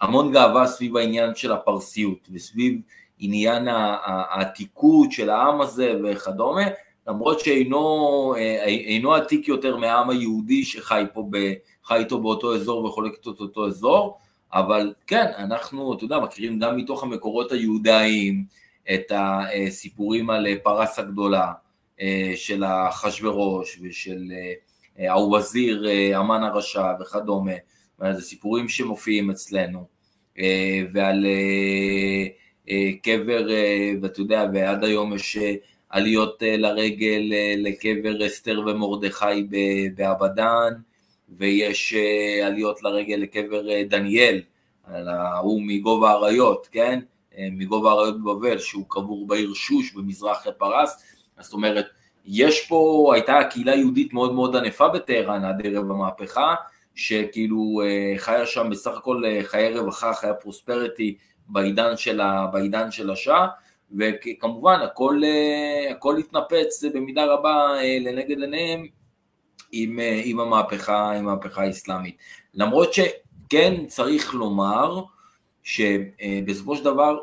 המון גאווה סביב העניין של הפרסיות וסביב עניין העתיקות של העם הזה וכדומה, למרות שאינו אה, עתיק יותר מהעם היהודי שחי פה, ב, חי איתו באותו אזור וחולק את אותו אזור, אבל כן, אנחנו, אתה יודע, מכירים גם מתוך המקורות היהודאיים את הסיפורים על פרס הגדולה אה, של אחשוורוש ושל הווזיר, אה, אמן הרשע וכדומה, זה סיפורים שמופיעים אצלנו, אה, ועל אה, קבר, ואתה יודע, ועד היום יש עליות לרגל לקבר אסתר ומרדכי באבדן, ויש עליות לרגל לקבר דניאל, ההוא מגובה האריות, כן? מגובה האריות בבבל, שהוא קבור בעיר שוש במזרח הפרס, זאת אומרת, יש פה, הייתה קהילה יהודית מאוד מאוד ענפה בטהרן עד ערב המהפכה, שכאילו אה, חיה שם בסך הכל אה, חיי רווחה, חיי פרוספריטי בעידן של, בעידן של השעה, וכמובן הכל, אה, הכל התנפץ במידה רבה לנגד עיניהם עם, עם, המהפכה, עם המהפכה האסלאמית. למרות שכן צריך לומר שבסופו של דבר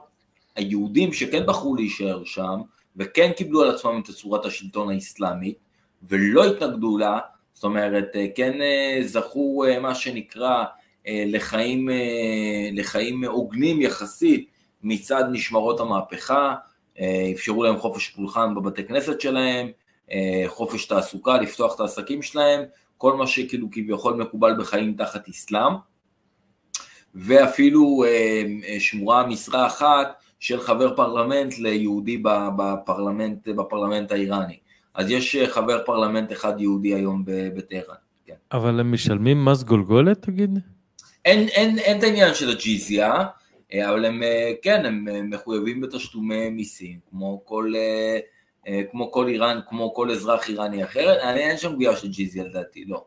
היהודים שכן בחרו להישאר שם, וכן קיבלו על עצמם את צורת השלטון האסלאמית, ולא התנגדו לה, זאת אומרת, כן זכו מה שנקרא לחיים, לחיים הוגנים יחסית מצד משמרות המהפכה, אפשרו להם חופש פולחן בבתי כנסת שלהם, חופש תעסוקה, לפתוח את העסקים שלהם, כל מה שכאילו כביכול מקובל בחיים תחת אסלאם, ואפילו שמורה משרה אחת של חבר פרלמנט ליהודי בפרלמנט, בפרלמנט האיראני. אז יש חבר פרלמנט אחד יהודי היום בטהרן. כן. אבל הם משלמים מס גולגולת, תגיד? אין, אין, אין את העניין של הג'יזיה, אבל הם, כן, הם מחויבים בתשלומי מיסים, כמו כל, כמו כל איראן, כמו כל אזרח איראני אחר, אין שם גבייה של ג'יזיה לדעתי, לא.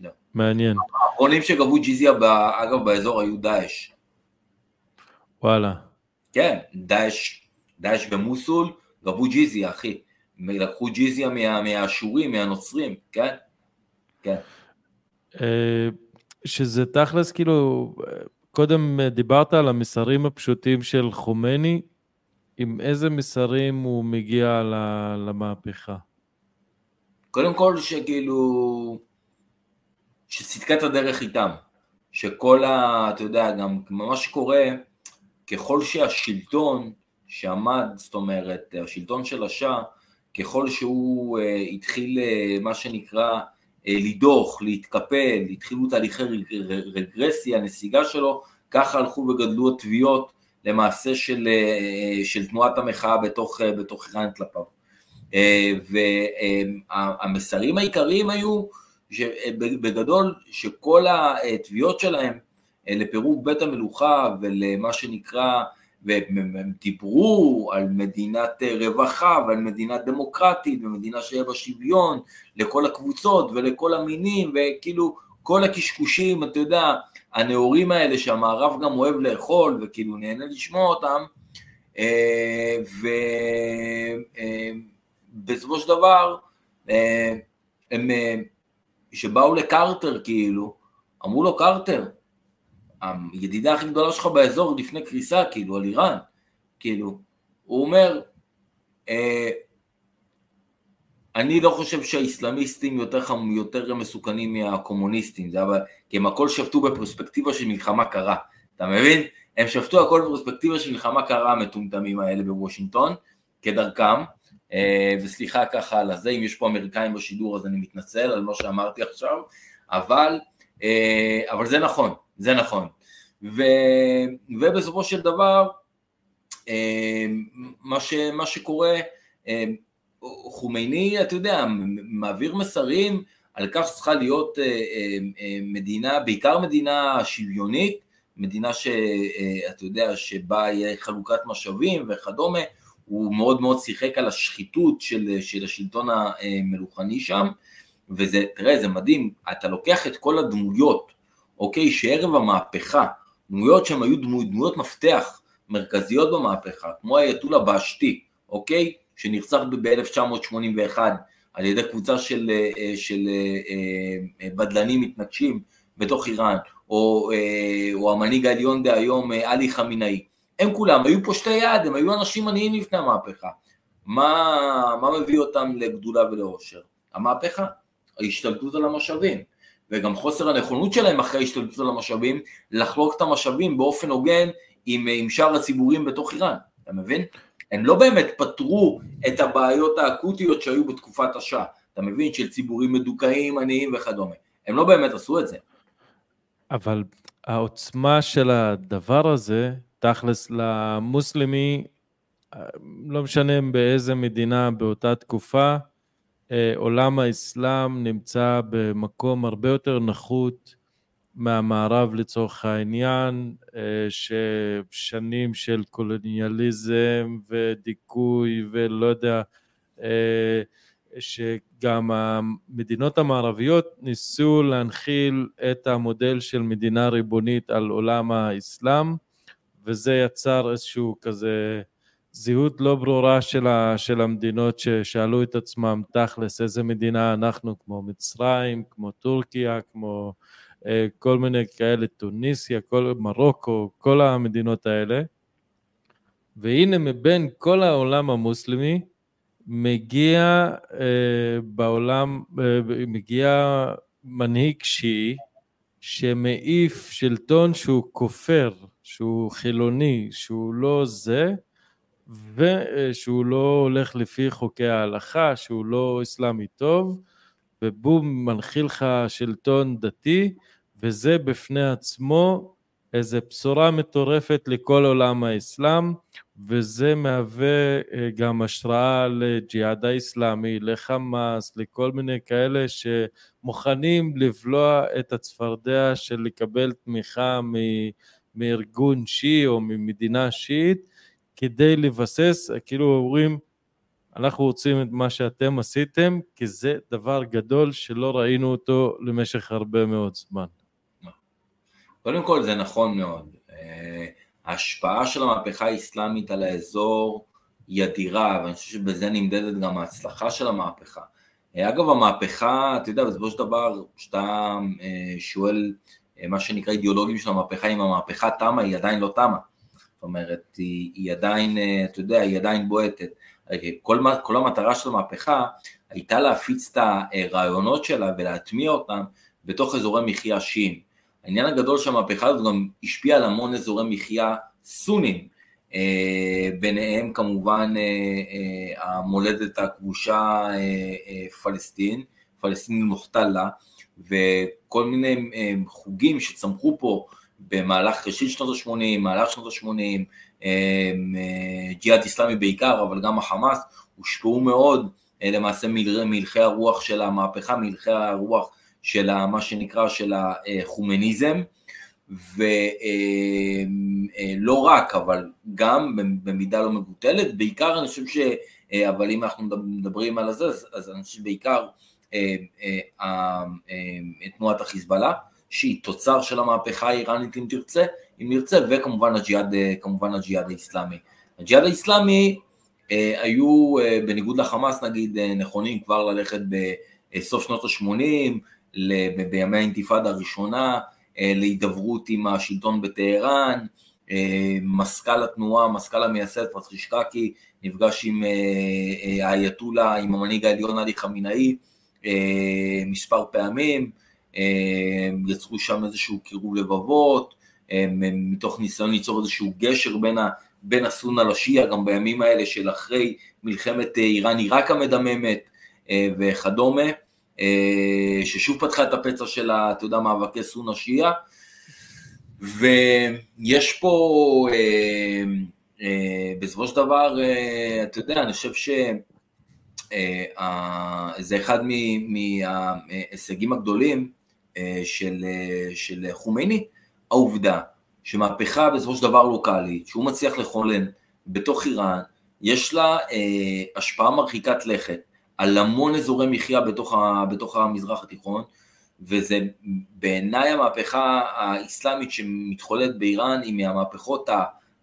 לא. מעניין. האחרונים שגבו ג'יזיה, אגב, באזור היו דאעש. וואלה. כן, דאעש, דאעש במוסול גבו ג'יזיה, אחי. לקחו ג'יזיה מה, מהאשורים, מהנוצרים, כן? כן. אה, שזה תכלס, כאילו, קודם דיברת על המסרים הפשוטים של חומני, עם איזה מסרים הוא מגיע למהפכה? קודם כל שכאילו, שצדקת הדרך איתם, שכל ה... אתה יודע, גם מה שקורה, ככל שהשלטון שעמד, זאת אומרת, השלטון של השאה, ככל שהוא uh, התחיל, uh, מה שנקרא, uh, לדוך, להתקפל, התחילו תהליכי רגרסיה, נסיגה שלו, ככה הלכו וגדלו התביעות למעשה של, uh, של תנועת המחאה בתוך, uh, בתוך איראן כלפיו. Uh, והמסרים העיקריים היו, בגדול, שכל התביעות שלהם לפירוק בית המלוכה ולמה שנקרא, והם דיברו על מדינת רווחה ועל מדינה דמוקרטית ומדינה שיהיה בה שוויון לכל הקבוצות ולכל המינים וכאילו כל הקשקושים, אתה יודע, הנאורים האלה שהמערב גם אוהב לאכול וכאילו נהנה לשמוע אותם אה, ובסופו אה, של דבר אה, הם שבאו לקרטר כאילו, אמרו לו קרטר, הידידה הכי גדולה שלך באזור לפני קריסה, כאילו, על איראן, כאילו, הוא אומר, אה, אני לא חושב שהאיסלאמיסטים יותר, חמ... יותר מסוכנים מהקומוניסטים, זה אבל, כי הם הכל שפטו בפרספקטיבה של מלחמה קרה, אתה מבין? הם שפטו הכל בפרספקטיבה של מלחמה קרה, המטומטמים האלה בוושינגטון, כדרכם, אה, וסליחה ככה על הזה, אם יש פה אמריקאים בשידור אז אני מתנצל על מה שאמרתי עכשיו, אבל, אה, אבל זה נכון, זה נכון. ו, ובסופו של דבר, אה, מה, ש, מה שקורה, אה, חומייני, אתה יודע, מעביר מסרים על כך שצריכה להיות אה, מדינה, בעיקר מדינה שוויונית, מדינה שאתה יודע, שבה יהיה חלוקת משאבים וכדומה, הוא מאוד מאוד שיחק על השחיתות של, של השלטון המלוכני שם, וזה, תראה, זה מדהים, אתה לוקח את כל הדמויות אוקיי, שערב המהפכה, דמויות שהן היו דמויות, דמויות מפתח מרכזיות במהפכה, כמו האייתולה באשתי, אוקיי, שנרצח ב-1981 על ידי קבוצה של, אה, של אה, אה, בדלנים מתנגשים בתוך איראן, או, או המנהיג העליון דהיום עלי חמינאי, הם כולם היו פושטי יד, הם היו אנשים עניים לפני המהפכה. מה, מה מביא אותם לגדולה ולאושר? המהפכה, ההשתלטות על המשאבים. וגם חוסר הנכונות שלהם אחרי השתלטות על המשאבים, לחלוק את המשאבים באופן הוגן עם, עם שאר הציבורים בתוך איראן, אתה מבין? הם לא באמת פתרו את הבעיות האקוטיות שהיו בתקופת השעה, אתה מבין? של ציבורים מדוכאים, עניים וכדומה. הם לא באמת עשו את זה. אבל העוצמה של הדבר הזה, תכלס למוסלמי, לא משנה באיזה מדינה באותה תקופה, עולם האסלאם נמצא במקום הרבה יותר נחות מהמערב לצורך העניין, אה, ששנים של קולוניאליזם ודיכוי ולא יודע, אה, שגם המדינות המערביות ניסו להנחיל את המודל של מדינה ריבונית על עולם האסלאם, וזה יצר איזשהו כזה זהות לא ברורה של, ה, של המדינות ששאלו את עצמם תכלס איזה מדינה אנחנו, כמו מצרים, כמו טורקיה, כמו אה, כל מיני כאלה, טוניסיה, כל, מרוקו, כל המדינות האלה. והנה מבין כל העולם המוסלמי, מגיע אה, בעולם, אה, מגיע מנהיג שיעי שמעיף שלטון שהוא כופר, שהוא חילוני, שהוא לא זה, ושהוא לא הולך לפי חוקי ההלכה, שהוא לא אסלאמי טוב, ובום מנחיל לך שלטון דתי, וזה בפני עצמו איזו בשורה מטורפת לכל עולם האסלאם, וזה מהווה אה, גם השראה לג'יהאד האסלאמי, לחמאס, לכל מיני כאלה שמוכנים לבלוע את הצפרדע של לקבל תמיכה מארגון שיעי או ממדינה שיעית, כדי לבסס, כאילו אומרים, אנחנו רוצים את מה שאתם עשיתם, כי זה דבר גדול שלא ראינו אותו למשך הרבה מאוד זמן. קודם כל זה נכון מאוד. אה, ההשפעה של המהפכה האסלאמית על האזור היא אדירה, ואני חושב שבזה נמדדת גם ההצלחה של המהפכה. אה, אגב, המהפכה, אתה יודע, בסופו של דבר, כשאתה אה, שואל מה שנקרא אידיאולוגים של המהפכה, אם המהפכה תמה, היא עדיין לא תמה. זאת אומרת, היא, היא עדיין, אתה יודע, היא עדיין בועטת. כל, כל המטרה של המהפכה הייתה להפיץ את הרעיונות שלה ולהטמיע אותם בתוך אזורי מחיה שיעים. העניין הגדול של המהפכה הזאת גם השפיע על המון אזורי מחיה סונים, אה, ביניהם כמובן אה, אה, המולדת הכבושה פלסטין, פלסטין מוחתלה, וכל מיני חוגים שצמחו פה במהלך ראשית שנות ה-80, מהלך שנות ה-80, ג'יהאד איסלאמי בעיקר, אבל גם החמאס, הושפעו מאוד למעשה מלכי הרוח של המהפכה, מלכי הרוח של מה שנקרא של החומניזם, ולא אה, רק, אבל גם במידה לא מבוטלת, בעיקר אני חושב ש... אה, אבל אם אנחנו מדברים על זה, אז אני חושב שבעיקר אה, תנועת החיזבאללה, שהיא תוצר של המהפכה האיראנית אם תרצה, אם נרצה, וכמובן הג'יהאד, כמובן הג'יהאד האיסלאמי. הג'יהאד האיסלאמי היו, בניגוד לחמאס נגיד, נכונים כבר ללכת בסוף שנות ה-80, בימי האינתיפאדה הראשונה, אה, להידברות עם השלטון בטהרן, אה, מזכ"ל התנועה, מזכ"ל המייסד פטרישקקי, נפגש עם אה, האייתולה, עם המנהיג העליון עלי חמינאי מספר פעמים, יצרו שם איזשהו קירוב לבבות, מתוך ניסיון ליצור איזשהו גשר בין, ה, בין הסונה לשיעה, גם בימים האלה של אחרי מלחמת איראן-עיראק המדממת וכדומה. אה, ששוב פתחה את הפצע של, אתה יודע, מאבקי סונה שיעה, ויש פה, אה, אה, בסופו של דבר, אתה יודע, אני חושב שזה אחד מההישגים הגדולים של, של חומייני, העובדה שמהפכה בסופו של דבר לוקאלית, שהוא מצליח לכונן בתוך איראן, יש לה השפעה מרחיקת לכת על המון אזורי מחיה בתוך, ה, בתוך המזרח התיכון, וזה בעיניי המהפכה האסלאמית שמתחוללת באיראן היא מהמהפכות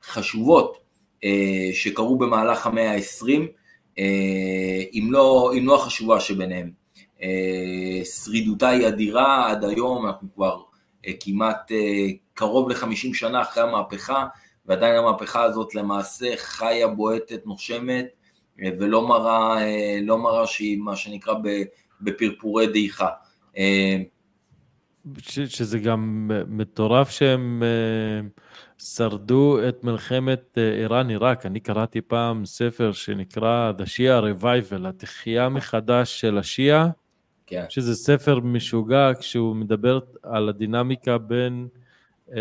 החשובות אה, שקרו במהלך המאה ה-20, אה, אם, לא, אם לא החשובה שביניהם. אה, שרידותה היא אדירה עד היום, אנחנו כבר אה, כמעט אה, קרוב ל-50 שנה אחרי המהפכה, ועדיין המהפכה הזאת למעשה חיה, בועטת, נושמת, ולא מראה, לא מראה שהיא מה שנקרא בפרפורי דעיכה. שזה גם מטורף שהם שרדו את מלחמת איראן-עיראק. אני קראתי פעם ספר שנקרא The Shia Revival, התחייה מחדש של השיעה, כן. שזה ספר משוגע כשהוא מדבר על הדינמיקה בין אה,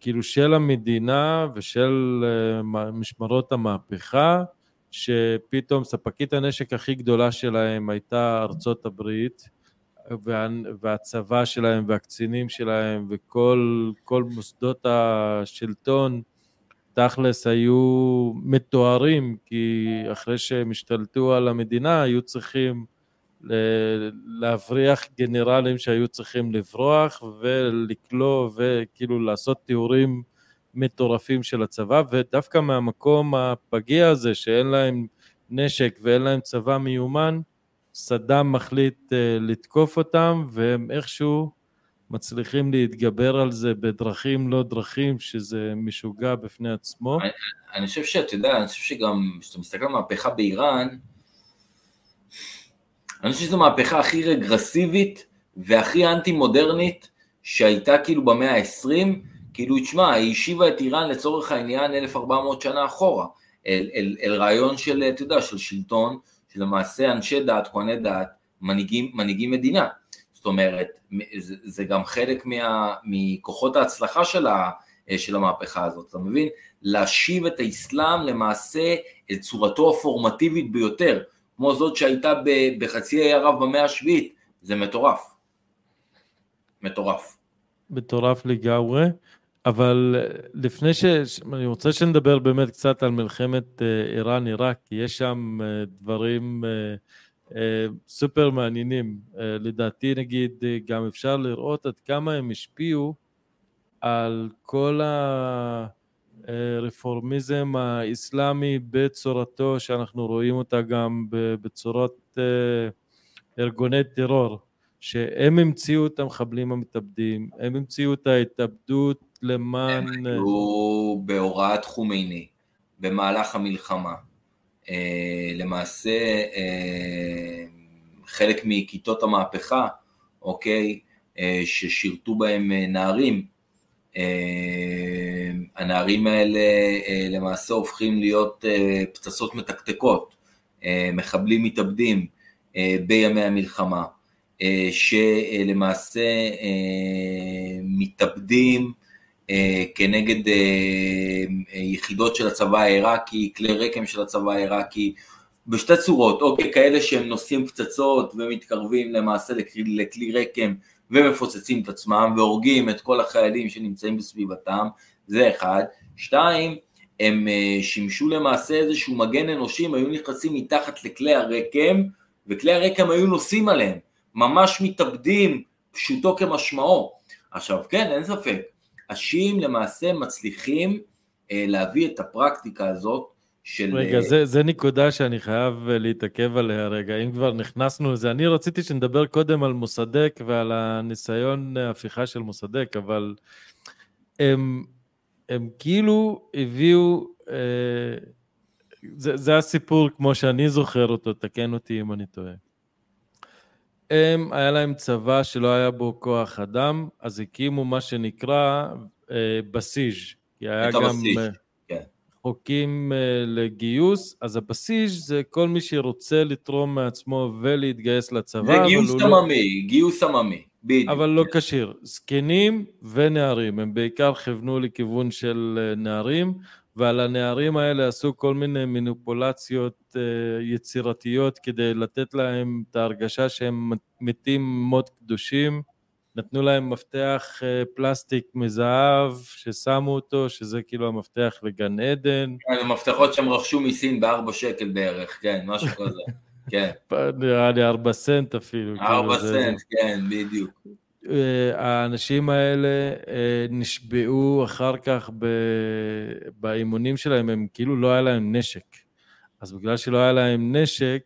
כאילו של המדינה ושל אה, משמרות המהפכה, שפתאום ספקית הנשק הכי גדולה שלהם הייתה ארצות הברית, והצבא שלהם והקצינים שלהם וכל מוסדות השלטון תכלס היו מתוארים, כי אחרי שהם השתלטו על המדינה היו צריכים להבריח גנרלים שהיו צריכים לברוח ולקלוא וכאילו לעשות תיאורים מטורפים של הצבא ודווקא מהמקום הפגיע הזה שאין להם נשק ואין להם צבא מיומן סדאם מחליט uh, לתקוף אותם והם איכשהו מצליחים להתגבר על זה בדרכים לא דרכים, שזה משוגע בפני עצמו. אני, אני חושב שאתה יודע, אני חושב שגם, כשאתה מסתכל על מהפכה באיראן, אני חושב שזו מהפכה הכי רגרסיבית והכי אנטי מודרנית שהייתה כאילו במאה ה-20, כאילו, תשמע, היא השיבה את איראן לצורך העניין 1400 שנה אחורה, אל, אל, אל רעיון של, אתה יודע, של שלטון, שלמעשה אנשי דת, כהני דת, מנהיגים, מנהיגים מדינה. אומרת, זה, זה גם חלק מה, מכוחות ההצלחה של, ה, של המהפכה הזאת, אתה מבין? להשיב את האסלאם למעשה את צורתו הפורמטיבית ביותר, כמו זאת שהייתה בחצי האי ערב במאה השביעית, זה מטורף. מטורף. מטורף לגמרי, אבל לפני ש... אני רוצה שנדבר באמת קצת על מלחמת אה, איראן-עיראק, כי יש שם אה, דברים אה, סופר מעניינים. לדעתי, נגיד, גם אפשר לראות עד כמה הם השפיעו על כל הרפורמיזם האסלאמי בצורתו, שאנחנו רואים אותה גם בצורות ארגוני טרור. שהם המציאו את המחבלים המתאבדים, הם המציאו את ההתאבדות למען... הם היו בהוראת חומייני במהלך המלחמה. אה, למעשה אה, חלק מכיתות המהפכה, אוקיי, אה, ששירתו בהם נערים, הנערים האלה למעשה הופכים להיות פצצות מתקתקות, מחבלים מתאבדים בימי המלחמה. שלמעשה מתאבדים כנגד יחידות של הצבא העיראקי, כלי רקם של הצבא העיראקי, בשתי צורות, אוקיי, כאלה שהם נושאים פצצות ומתקרבים למעשה לכלי, לכלי רקם ומפוצצים את עצמם והורגים את כל החיילים שנמצאים בסביבתם, זה אחד. שתיים, הם שימשו למעשה איזשהו מגן אנושי, הם היו נכנסים מתחת לכלי הרקם, וכלי הרקם היו נוסעים עליהם. ממש מתאבדים, פשוטו כמשמעו. עכשיו כן, אין ספק, השיעים למעשה מצליחים אה, להביא את הפרקטיקה הזאת של... רגע, אה, זה, זה נקודה שאני חייב אה, להתעכב עליה רגע, אם כבר נכנסנו לזה. אני רציתי שנדבר קודם על מוסדק ועל הניסיון הפיכה של מוסדק, אבל הם, הם כאילו הביאו... אה, זה, זה הסיפור כמו שאני זוכר אותו, תקן אותי אם אני טועה. הם, היה להם צבא שלא היה בו כוח אדם, אז הקימו מה שנקרא אה, בסיז', כי היה גם בסיז', אה, כן. חוקים אה, לגיוס, אז הבסיז' זה כל מי שרוצה לתרום מעצמו ולהתגייס לצבא. זה גיוס לא- עממי, לא... גיוס עממי, בדיוק. אבל לא כן. כשיר. זקנים ונערים, הם בעיקר כיוונו לכיוון של אה, נערים, ועל הנערים האלה עשו כל מיני מניפולציות אה, יצירתיות כדי לתת להם את ההרגשה שהם מתים מות קדושים. נתנו להם מפתח אה, פלסטיק מזהב ששמו אותו, שזה כאילו המפתח לגן עדן. כן, מפתחות שהם רכשו מסין בארבע שקל בערך, כן, משהו כזה. כן. <laughs> נראה לי ארבע סנט אפילו. כאילו, ארבע סנט, כן, בדיוק. האנשים האלה אה, נשבעו אחר כך באימונים שלהם, הם כאילו לא היה להם נשק. אז בגלל שלא היה להם נשק,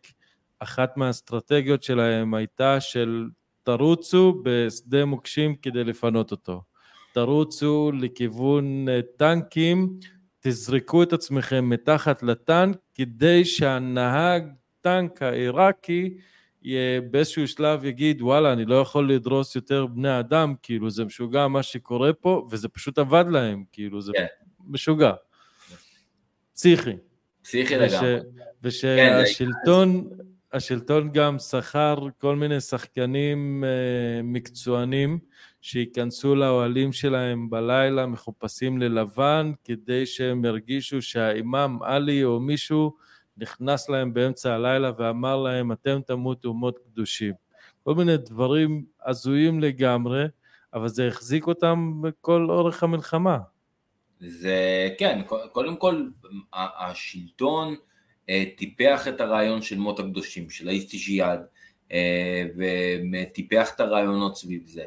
אחת מהאסטרטגיות שלהם הייתה של תרוצו בשדה מוקשים כדי לפנות אותו. תרוצו לכיוון אה, טנקים, תזרקו את עצמכם מתחת לטנק כדי שהנהג טנק העיראקי באיזשהו שלב יגיד, וואלה, אני לא יכול לדרוס יותר בני אדם, כאילו, זה משוגע מה שקורה פה, וזה פשוט עבד להם, כאילו, זה כן. משוגע. פסיכי. פסיכי לגמרי. ושהשלטון, כן, השלטון גם שכר כל מיני שחקנים uh, מקצוענים שייכנסו לאוהלים שלהם בלילה מחופשים ללבן כדי שהם ירגישו שהאימאם עלי או מישהו נכנס להם באמצע הלילה ואמר להם, אתם תמותו מות קדושים. כל מיני דברים הזויים לגמרי, אבל זה החזיק אותם בכל אורך המלחמה. זה, כן, קודם כל, השלטון אה, טיפח את הרעיון של מות הקדושים, של האיסטיג'יאד, אה, וטיפח את הרעיונות סביב זה.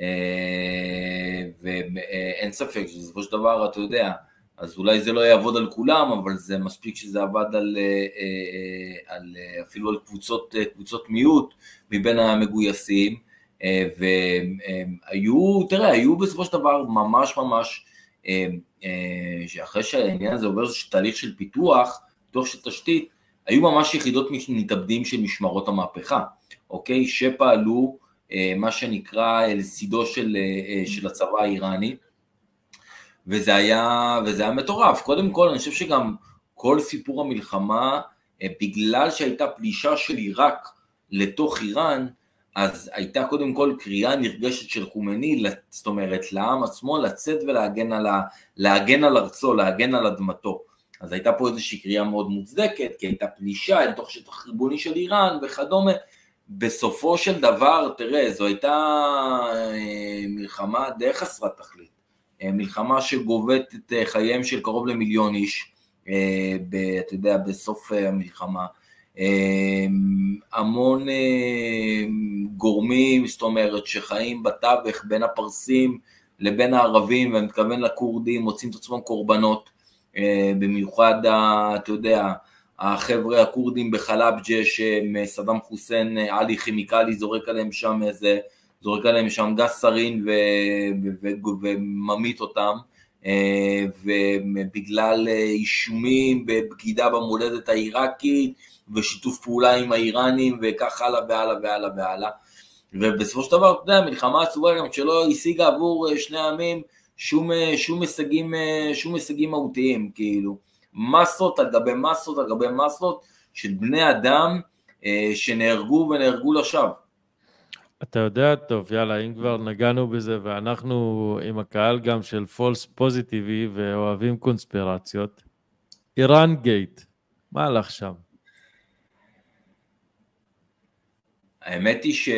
אה, ואין ספק שבסופו של דבר, אתה יודע, אז אולי זה לא יעבוד על כולם, אבל זה מספיק שזה עבד על, אה, אה, על אפילו על קבוצות, קבוצות מיעוט מבין המגויסים, והיו, תראה, היו בסופו של דבר ממש ממש, שאחרי שהעניין הזה עובר תהליך של פיתוח, פיתוח של תשתית, היו ממש יחידות מתאבדים של משמרות המהפכה, אוקיי? שפעלו מה שנקרא לצידו של, של הצבא האיראני, וזה היה, וזה היה מטורף. קודם כל, אני חושב שגם כל סיפור המלחמה, בגלל שהייתה פלישה של עיראק לתוך איראן, אז הייתה קודם כל קריאה נרגשת של חומני, זאת אומרת לעם עצמו לצאת ולהגן על, ה, להגן על ארצו, להגן על אדמתו. אז הייתה פה איזושהי קריאה מאוד מוצדקת, כי הייתה פלישה אל תוך שטח ריבוני של איראן וכדומה. בסופו של דבר, תראה, זו הייתה אה, מלחמה די חסרת תכלית. אה, מלחמה שגובית את אה, חייהם של קרוב למיליון איש, אתה יודע, בסוף המלחמה. המון גורמים, זאת אומרת, שחיים בתווך בין הפרסים לבין הערבים, ואני מתכוון לכורדים, מוצאים את עצמם קורבנות, במיוחד, אתה יודע, החבר'ה הכורדים בחלבג'ה, שסדאם חוסיין, עלי כימיקלי זורק עליהם שם איזה, זורק עליהם שם גז סארין וממית אותם, ובגלל אישומים בבגידה במולדת העיראקית, ושיתוף פעולה עם האיראנים וכך הלאה והלאה והלאה והלאה. ובסופו של דבר, אתה יודע, מלחמה עצובה גם שלא השיגה עבור אה, שני העמים שום, אה, שום, הישגים, אה, שום הישגים מהותיים, כאילו. מסות על גבי מסות על גבי מסות של בני אדם שנהרגו ונהרגו לשווא. אתה יודע טוב, יאללה, אם כבר נגענו בזה, ואנחנו עם הקהל גם של פולס פוזיטיבי ואוהבים קונספירציות, איראן גייט, מה הלך שם? האמת היא ש...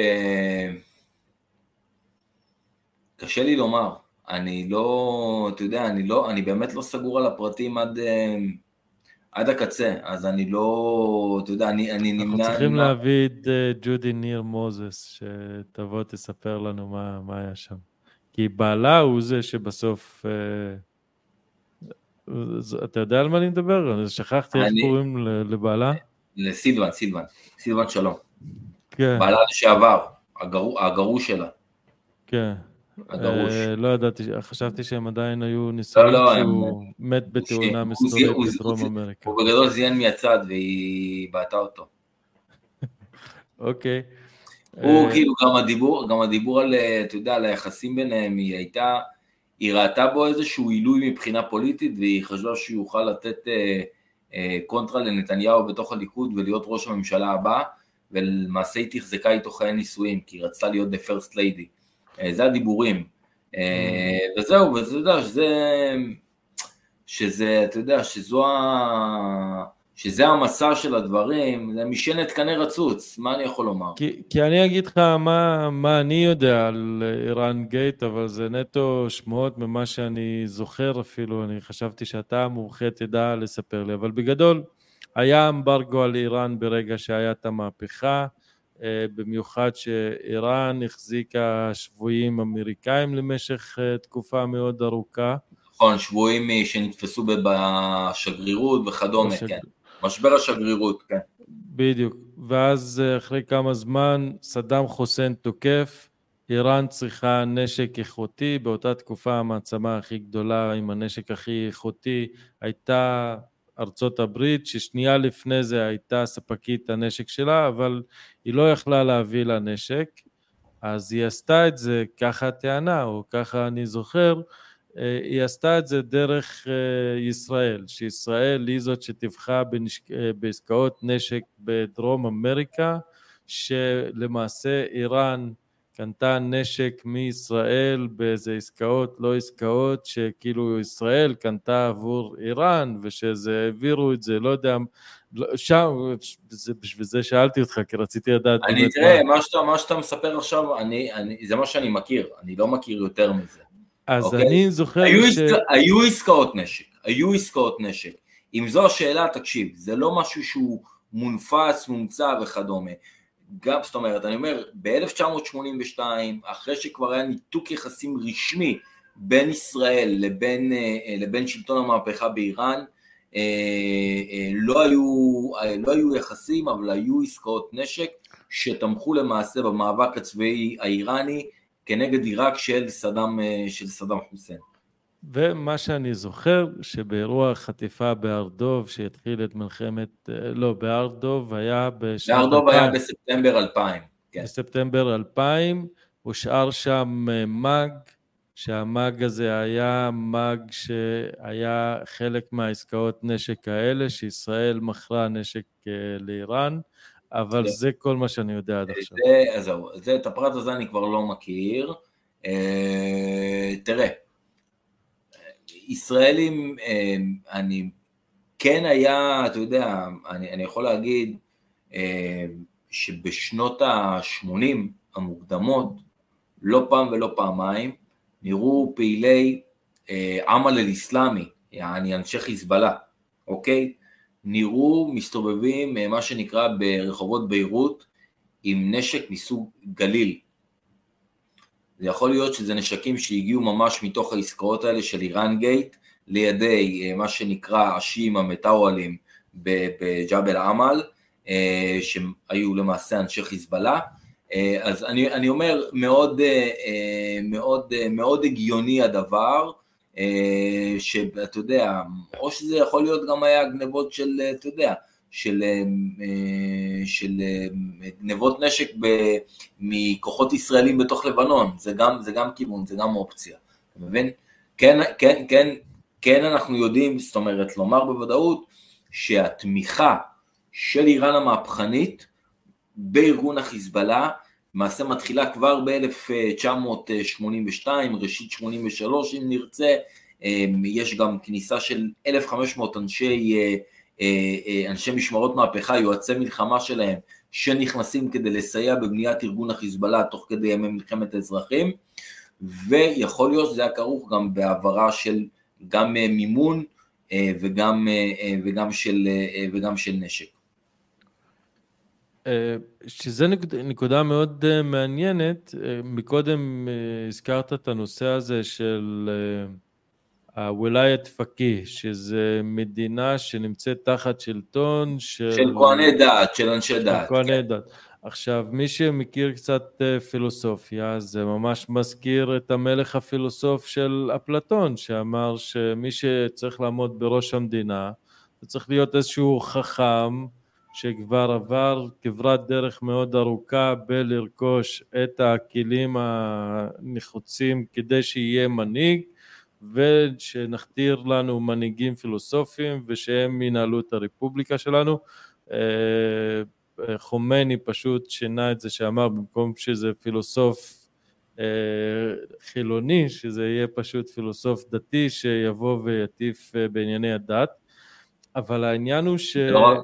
קשה לי לומר. אני לא, אתה יודע, אני לא, אני באמת לא סגור על הפרטים עד, עד הקצה, אז אני לא, אתה יודע, אני, אני נמנע... אנחנו צריכים נמנע... להביא את uh, ג'ודי ניר מוזס, שתבוא תספר לנו מה, מה היה שם. כי בעלה הוא זה שבסוף... Uh, אתה יודע על מה אני מדבר? אני שכחתי אני... איך קוראים לבעלה? לסילבן, סילבן, סילבן שלום. כן. בעלה לשעבר, הגרו, הגרוש שלה. כן. אה, לא ידעתי, חשבתי שהם עדיין היו ניסיון לא, לא, שהוא מת בתאונה מסתובבת בדרום אמריקה. הוא בגדול זיין מהצד והיא בעטה אותו. אוקיי. הוא אה, כאילו גם הדיבור, גם הדיבור על, אתה יודע, על היחסים ביניהם, היא הייתה, היא ראתה בו איזשהו עילוי מבחינה פוליטית והיא חשבה שהוא יוכל לתת אה, אה, קונטרה לנתניהו בתוך הליכוד ולהיות ראש הממשלה הבא, ולמעשה היא תחזקה איתו חיי נישואים, כי היא רצתה להיות the first lady. אה, זה הדיבורים. אה, וזהו, ואתה יודע, שזה, שזה, אתה יודע, שזו ה... שזה המסע של הדברים, זה משענת קנה רצוץ, מה אני יכול לומר? כי, כי אני אגיד לך מה, מה אני יודע על איראן גייט, אבל זה נטו שמועות ממה שאני זוכר אפילו, אני חשבתי שאתה המומחה תדע לספר לי, אבל בגדול, היה אמברגו על איראן ברגע שהיה את המהפכה, אה, במיוחד שאיראן החזיקה שבויים אמריקאים למשך אה, תקופה מאוד ארוכה. נכון, שבויים שנתפסו בשגרירות וכדומה, בשג... כן. משבר השגרירות, כן. בדיוק, ואז אה, אחרי כמה זמן סדאם חוסיין תוקף, איראן צריכה נשק איכותי, באותה תקופה המעצמה הכי גדולה עם הנשק הכי איכותי הייתה ארצות הברית, ששנייה לפני זה הייתה ספקית הנשק שלה, אבל היא לא יכלה להביא לה נשק, אז היא עשתה את זה, ככה הטענה, או ככה אני זוכר, אה, היא עשתה את זה דרך אה, ישראל, שישראל היא זאת שטיווחה. אה, בעסקאות נשק בדרום אמריקה, שלמעשה איראן קנתה נשק מישראל באיזה עסקאות, לא עסקאות, שכאילו ישראל קנתה עבור איראן, ושזה העבירו את זה, לא יודע, לא, שם, זה, בשביל זה שאלתי אותך, כי רציתי לדעת... אני, תראה, מה... מה, שאתה, מה שאתה מספר עכשיו, אני, אני, זה מה שאני מכיר, אני לא מכיר יותר מזה. אז אוקיי? אני זוכר היו ש... עסק, היו עסקאות נשק, היו עסקאות נשק. אם זו השאלה, תקשיב, זה לא משהו שהוא מונפץ, מומצא וכדומה. גם, זאת אומרת, אני אומר, ב-1982, אחרי שכבר היה ניתוק יחסים רשמי בין ישראל לבין, אה, לבין שלטון המהפכה באיראן, אה, אה, לא היו, לא היו יחסים, אבל היו עסקאות נשק, שתמכו למעשה במאבק הצבאי האיראני כנגד עיראק של סדאם חוסיין. ומה שאני זוכר, שבאירוע חטיפה בהר דוב, שהתחיל את מלחמת, לא, בהר דוב היה בשנת... בהר דוב היה בספטמבר 2000, כן. בספטמבר 2000, הושאר שם מאג, שהמאג הזה היה מאג שהיה חלק מהעסקאות נשק האלה, שישראל מכרה נשק אה, לאיראן, אבל כן. זה כל מה שאני יודע עד עכשיו. זה, זהו, זה, את הפרט הזה אני כבר לא מכיר. אה, תראה, ישראלים, אה, אני כן היה, אתה יודע, אני, אני יכול להגיד אה, שבשנות ה-80 המוקדמות, לא פעם ולא פעמיים, נראו פעילי אה, עמל אל-אסלאמי, יעני אנשי חיזבאללה, אוקיי? נראו מסתובבים, אה, מה שנקרא ברחובות ביירות, עם נשק מסוג גליל. זה יכול להיות שזה נשקים שהגיעו ממש מתוך העסקאות האלה של איראן גייט, לידי אה, מה שנקרא השיעים המטאוולים בג'בל עמל, שהיו למעשה אנשי חיזבאללה, אה, אז אני, אני אומר, מאוד, אה, אה, מאוד, מאוד הגיוני הדבר, שאתה יודע, או שזה יכול להיות גם היה גנבות של, אתה יודע, של, של גנבות נשק ב, מכוחות ישראלים בתוך לבנון, זה גם, זה גם כיוון, זה גם אופציה, אתה מבין? כן, כן, כן, כן אנחנו יודעים, זאת אומרת, לומר בוודאות שהתמיכה של איראן המהפכנית בארגון החיזבאללה, למעשה מתחילה כבר ב-1982, ראשית 83 אם נרצה, אמ, יש גם כניסה של 1,500 אנשי, אה, אה, אה, אנשי משמרות מהפכה, יועצי מלחמה שלהם, שנכנסים כדי לסייע בבניית ארגון החיזבאללה תוך כדי ימי מלחמת האזרחים, ויכול להיות שזה היה כרוך גם בהעברה של גם מימון וגם, וגם, של, וגם של נשק. אה, שזה נקודה מאוד אה, מעניינת, אה, מקודם הזכרת את הנושא הזה של הווילאיית פקי, שזה מדינה שנמצאת תחת שלטון של... של כהני דת, של אנשי דת. של כהני כן. דת. עכשיו, מי שמכיר קצת פילוסופיה, זה ממש מזכיר את המלך הפילוסוף של אפלטון, שאמר שמי שצריך לעמוד בראש המדינה, זה צריך להיות איזשהו חכם, שכבר עבר כברת דרך מאוד ארוכה בלרכוש את הכלים הנחוצים כדי שיהיה מנהיג ושנכתיר לנו מנהיגים פילוסופיים ושהם ינהלו את הרפובליקה שלנו. אה, חומני פשוט שינה את זה שאמר במקום שזה פילוסוף אה, חילוני, שזה יהיה פשוט פילוסוף דתי שיבוא ויטיף אה, בענייני הדת, אבל העניין הוא ש... לא,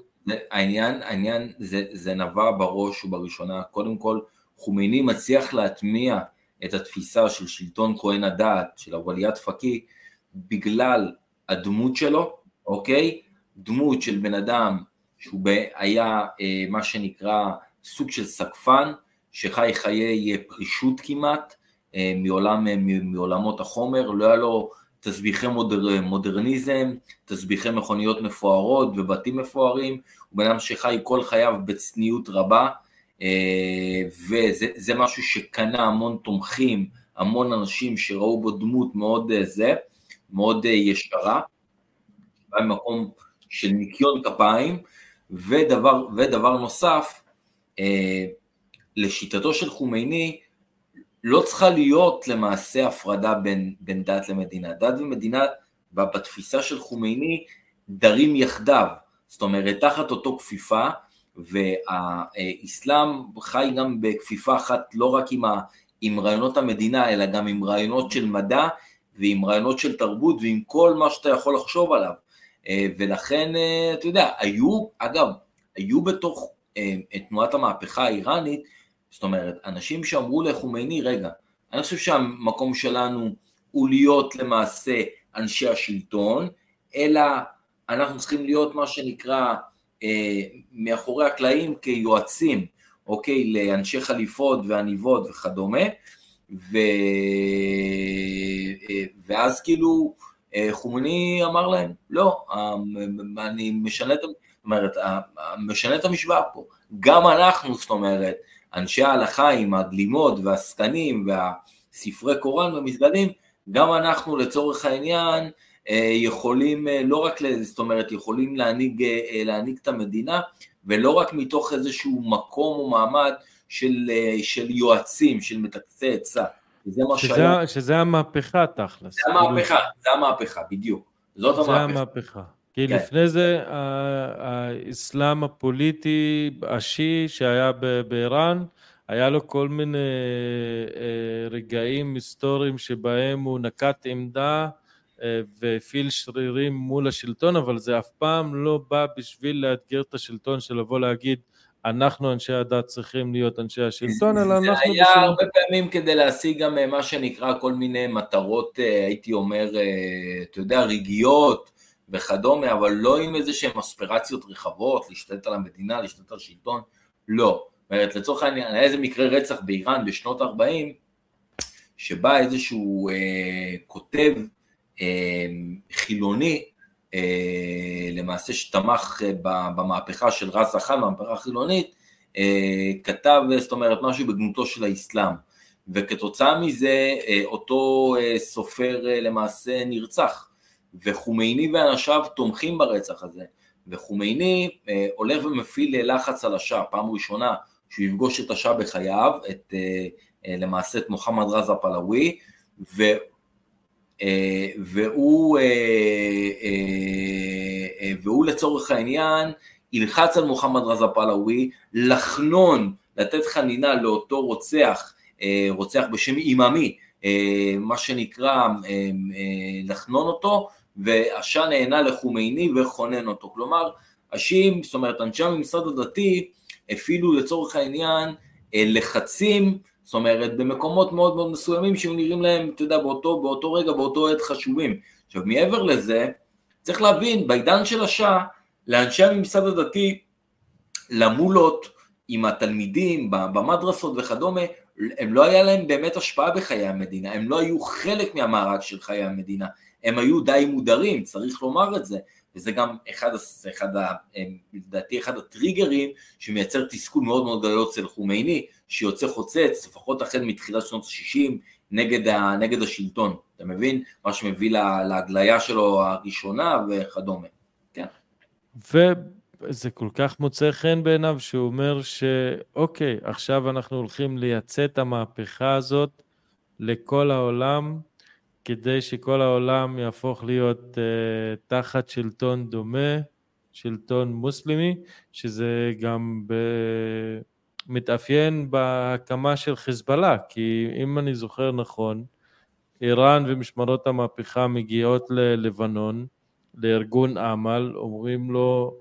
העניין, העניין זה, זה נבע בראש ובראשונה, קודם כל חומייני מצליח להטמיע את התפיסה של שלטון כהן הדעת, של הווליית פקי, בגלל הדמות שלו, אוקיי? דמות של בן אדם שהוא היה אה, מה שנקרא סוג של סקפן, שחי חיי אה, פרישות כמעט, אה, מעולם, אה, מעולמות החומר, לא היה לו תסביכי מודר, מודרניזם, תסביכי מכוניות מפוארות ובתים מפוארים, הוא בן אדם שחי כל חייו בצניעות רבה, אה, וזה משהו שקנה המון תומכים, המון אנשים שראו בו דמות מאוד אה, זה, מאוד אה, ישרה, במקום של ניקיון כפיים, ודבר, ודבר נוסף, לשיטתו של חומייני, לא צריכה להיות למעשה הפרדה בין, בין דת למדינה. דת ומדינה בתפיסה של חומייני דרים יחדיו, זאת אומרת תחת אותו כפיפה, והאסלאם חי גם בכפיפה אחת לא רק עם, ה, עם רעיונות המדינה, אלא גם עם רעיונות של מדע ועם רעיונות של תרבות ועם כל מה שאתה יכול לחשוב עליו. אה, ולכן, אה, אתה יודע, היו, אגב, היו בתוך אה, תנועת המהפכה האיראנית זאת אומרת, אנשים שאמרו לחומייני, רגע, אני חושב שהמקום שלנו הוא להיות למעשה אנשי השלטון, אלא אנחנו צריכים להיות מה שנקרא מאחורי הקלעים כיועצים, אוקיי, לאנשי חליפות ועניבות וכדומה, ו... אה, ואז כאילו אה, חומייני אמר להם, לא, אה, אני משנה את... אומרת, משנה את המשוואה פה. גם אנחנו, זאת אומרת, אנשי ההלכה עם הגלימות והשקנים והספרי קוראן ומסגדים, גם אנחנו לצורך העניין אה, יכולים אה, לא רק, זאת אומרת, יכולים להנהיג, אה, להנהיג את המדינה, ולא רק מתוך איזשהו מקום או מעמד של, של יועצים, של מטקסי עצה. שזה מה שזה, שהיה... שזה המהפכה תכלס. זה המהפכה, זה המהפכה, בדיוק. זאת המהפכה. זה המהפכה. כי כן. לפני זה האסלאם הפוליטי השיעי שהיה באיראן, היה לו כל מיני רגעים היסטוריים שבהם הוא נקט עמדה אה, והפעיל שרירים מול השלטון, אבל זה אף פעם לא בא בשביל לאתגר את השלטון של לבוא להגיד אנחנו אנשי הדת צריכים להיות אנשי השלטון, אלא אנחנו... זה היה בשביל... הרבה פעמים כדי להשיג גם אה, מה שנקרא כל מיני מטרות, אה, הייתי אומר, אתה יודע, רגעיות וכדומה, אבל לא עם איזה שהן אספירציות רחבות, להשתלט על המדינה, להשתלט על השלטון, לא. זאת אומרת, לצורך העניין, היה איזה מקרה רצח באיראן בשנות ה-40, שבא איזשהו אה, כותב חילוני, אה, למעשה שתמך אה, במהפכה של רז החאן, במהפכה החילונית, אה, כתב, זאת אומרת, משהו בגנותו של האסלאם, וכתוצאה מזה אותו סופר למעשה נרצח, וחומייני ואנשיו תומכים ברצח הזה, וחומייני הולך ומפעיל לחץ על השאה, פעם ראשונה שהוא יפגוש את השאה בחייו, את, למעשה את מוחמד רזה פלאווי, אה, והוא, אה, אה, והוא לצורך העניין ילחץ על מוחמד רזה פלאווי לחנון, לתת חנינה לאותו רוצח, רוצח בשם אימאמי, מה שנקרא לחנון אותו, והשאה נהנה לחומייני וכונן אותו. כלומר, השיעים, זאת אומרת אנשי הממסד הדתי, הפעילו לצורך העניין לחצים זאת אומרת, במקומות מאוד מאוד מסוימים שהם נראים להם, אתה יודע, באותו, באותו רגע, באותו עת חשובים. עכשיו, מעבר לזה, צריך להבין, בעידן של השעה, לאנשי הממסד הדתי, למולות עם התלמידים, במדרסות וכדומה, הם לא היה להם באמת השפעה בחיי המדינה, הם לא היו חלק מהמארג של חיי המדינה, הם היו די מודרים, צריך לומר את זה. וזה גם אחד, אחד לדעתי אחד הטריגרים שמייצר תסכול מאוד מאוד גדול אצל חומייני, שיוצא חוצץ, לפחות החל מתחילת שנות ה-60, נגד, נגד השלטון, אתה מבין? מה שמביא לה, להגליה שלו הראשונה וכדומה, כן. וזה כל כך מוצא חן בעיניו שהוא אומר שאוקיי, עכשיו אנחנו הולכים לייצא את המהפכה הזאת לכל העולם, כדי שכל העולם יהפוך להיות uh, תחת שלטון דומה, שלטון מוסלמי, שזה גם ב... מתאפיין בהקמה של חיזבאללה, כי אם אני זוכר נכון, איראן ומשמרות המהפכה מגיעות ללבנון, לארגון אמל, אומרים לו,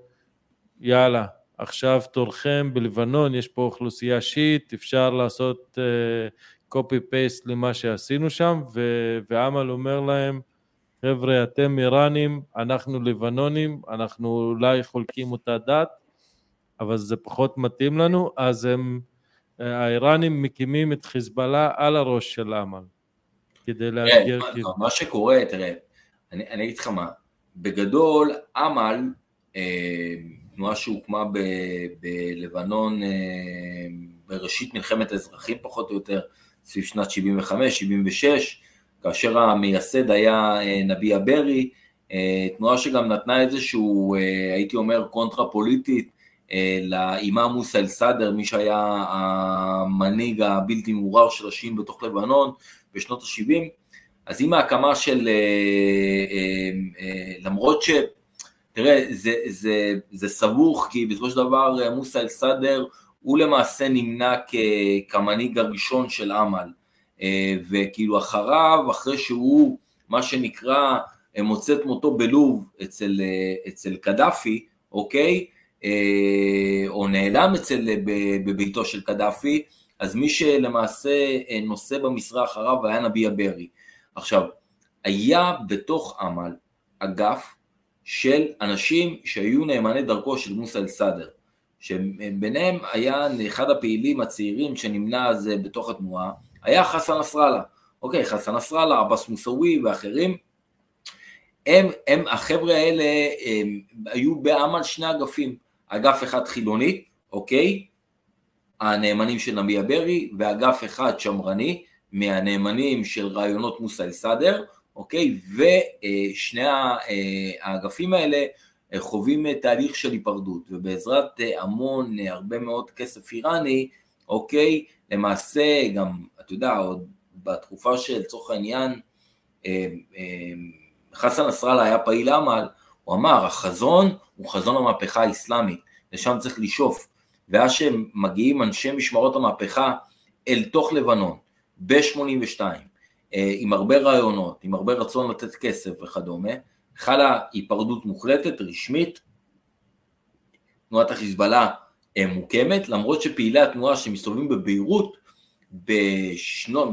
יאללה, עכשיו תורכם בלבנון, יש פה אוכלוסייה שיעית, אפשר לעשות uh, פייסט למה שעשינו שם, ו- ואמל אומר להם, חבר'ה, אתם איראנים, אנחנו לבנונים, אנחנו אולי חולקים אותה דת, אבל זה פחות מתאים לנו, אז הם, אה, האיראנים מקימים את חיזבאללה על הראש של אמל, כדי לאתגר כאילו. מה שקורה, תראה, אני, אני אגיד לך מה, בגדול אמל, אה, תנועה שהוקמה ב, בלבנון אה, בראשית מלחמת האזרחים פחות או יותר, סביב שנת 75-76, כאשר המייסד היה נביה ברי, תנועה שגם נתנה איזשהו, הייתי אומר, קונטרה פוליטית אה, לאימאם מוסא אל-סאדר, מי שהיה המנהיג הבלתי מעורר של השיעים בתוך לבנון בשנות ה-70, אז עם ההקמה של, אה, אה, למרות ש... תראה, זה, זה, זה סבוך, כי בסופו של דבר מוסא אל-סאדר הוא למעשה נמנה כמנהיג הראשון של אמל, וכאילו אחריו, אחרי שהוא, מה שנקרא, מוצא את מותו בלוב אצל, אצל קדאפי, אוקיי? אה, או נעלם אצל, בביתו של קדאפי, אז מי שלמעשה אה, נושא במשרה אחריו היה נביה ברי. עכשיו, היה בתוך אמל אגף של אנשים שהיו נאמני דרכו של מוסא אל-סאדר, שביניהם היה אחד הפעילים הצעירים שנמנה אז אה, בתוך התנועה, היה חסן נסראללה. אוקיי, חסן נסראללה, עבאס מוסאווי ואחרים, הם, הם, החבר'ה האלה הם, היו על שני אגפים, אגף אחד חילוני, אוקיי? הנאמנים של נביה ברי, ואגף אחד שמרני, מהנאמנים של רעיונות מוסא אל-סאדר, אוקיי? ושני אה, האגפים האלה חווים תהליך של היפרדות, ובעזרת המון, הרבה מאוד כסף איראני, אוקיי? למעשה גם, אתה יודע, עוד בתקופה של לצורך העניין, אה, אה, חסן נסראללה היה פעיל עמל, הוא אמר, החזון הוא חזון המהפכה האסלאמית, לשם צריך לשאוף. ואז שמגיעים אנשי משמרות המהפכה אל תוך לבנון, ב-82, אה, עם הרבה רעיונות, עם הרבה רצון לתת כסף וכדומה, חלה היפרדות מוחלטת, רשמית, תנועת החיזבאללה מוקמת, למרות שפעילי התנועה שמסתובבים בביירות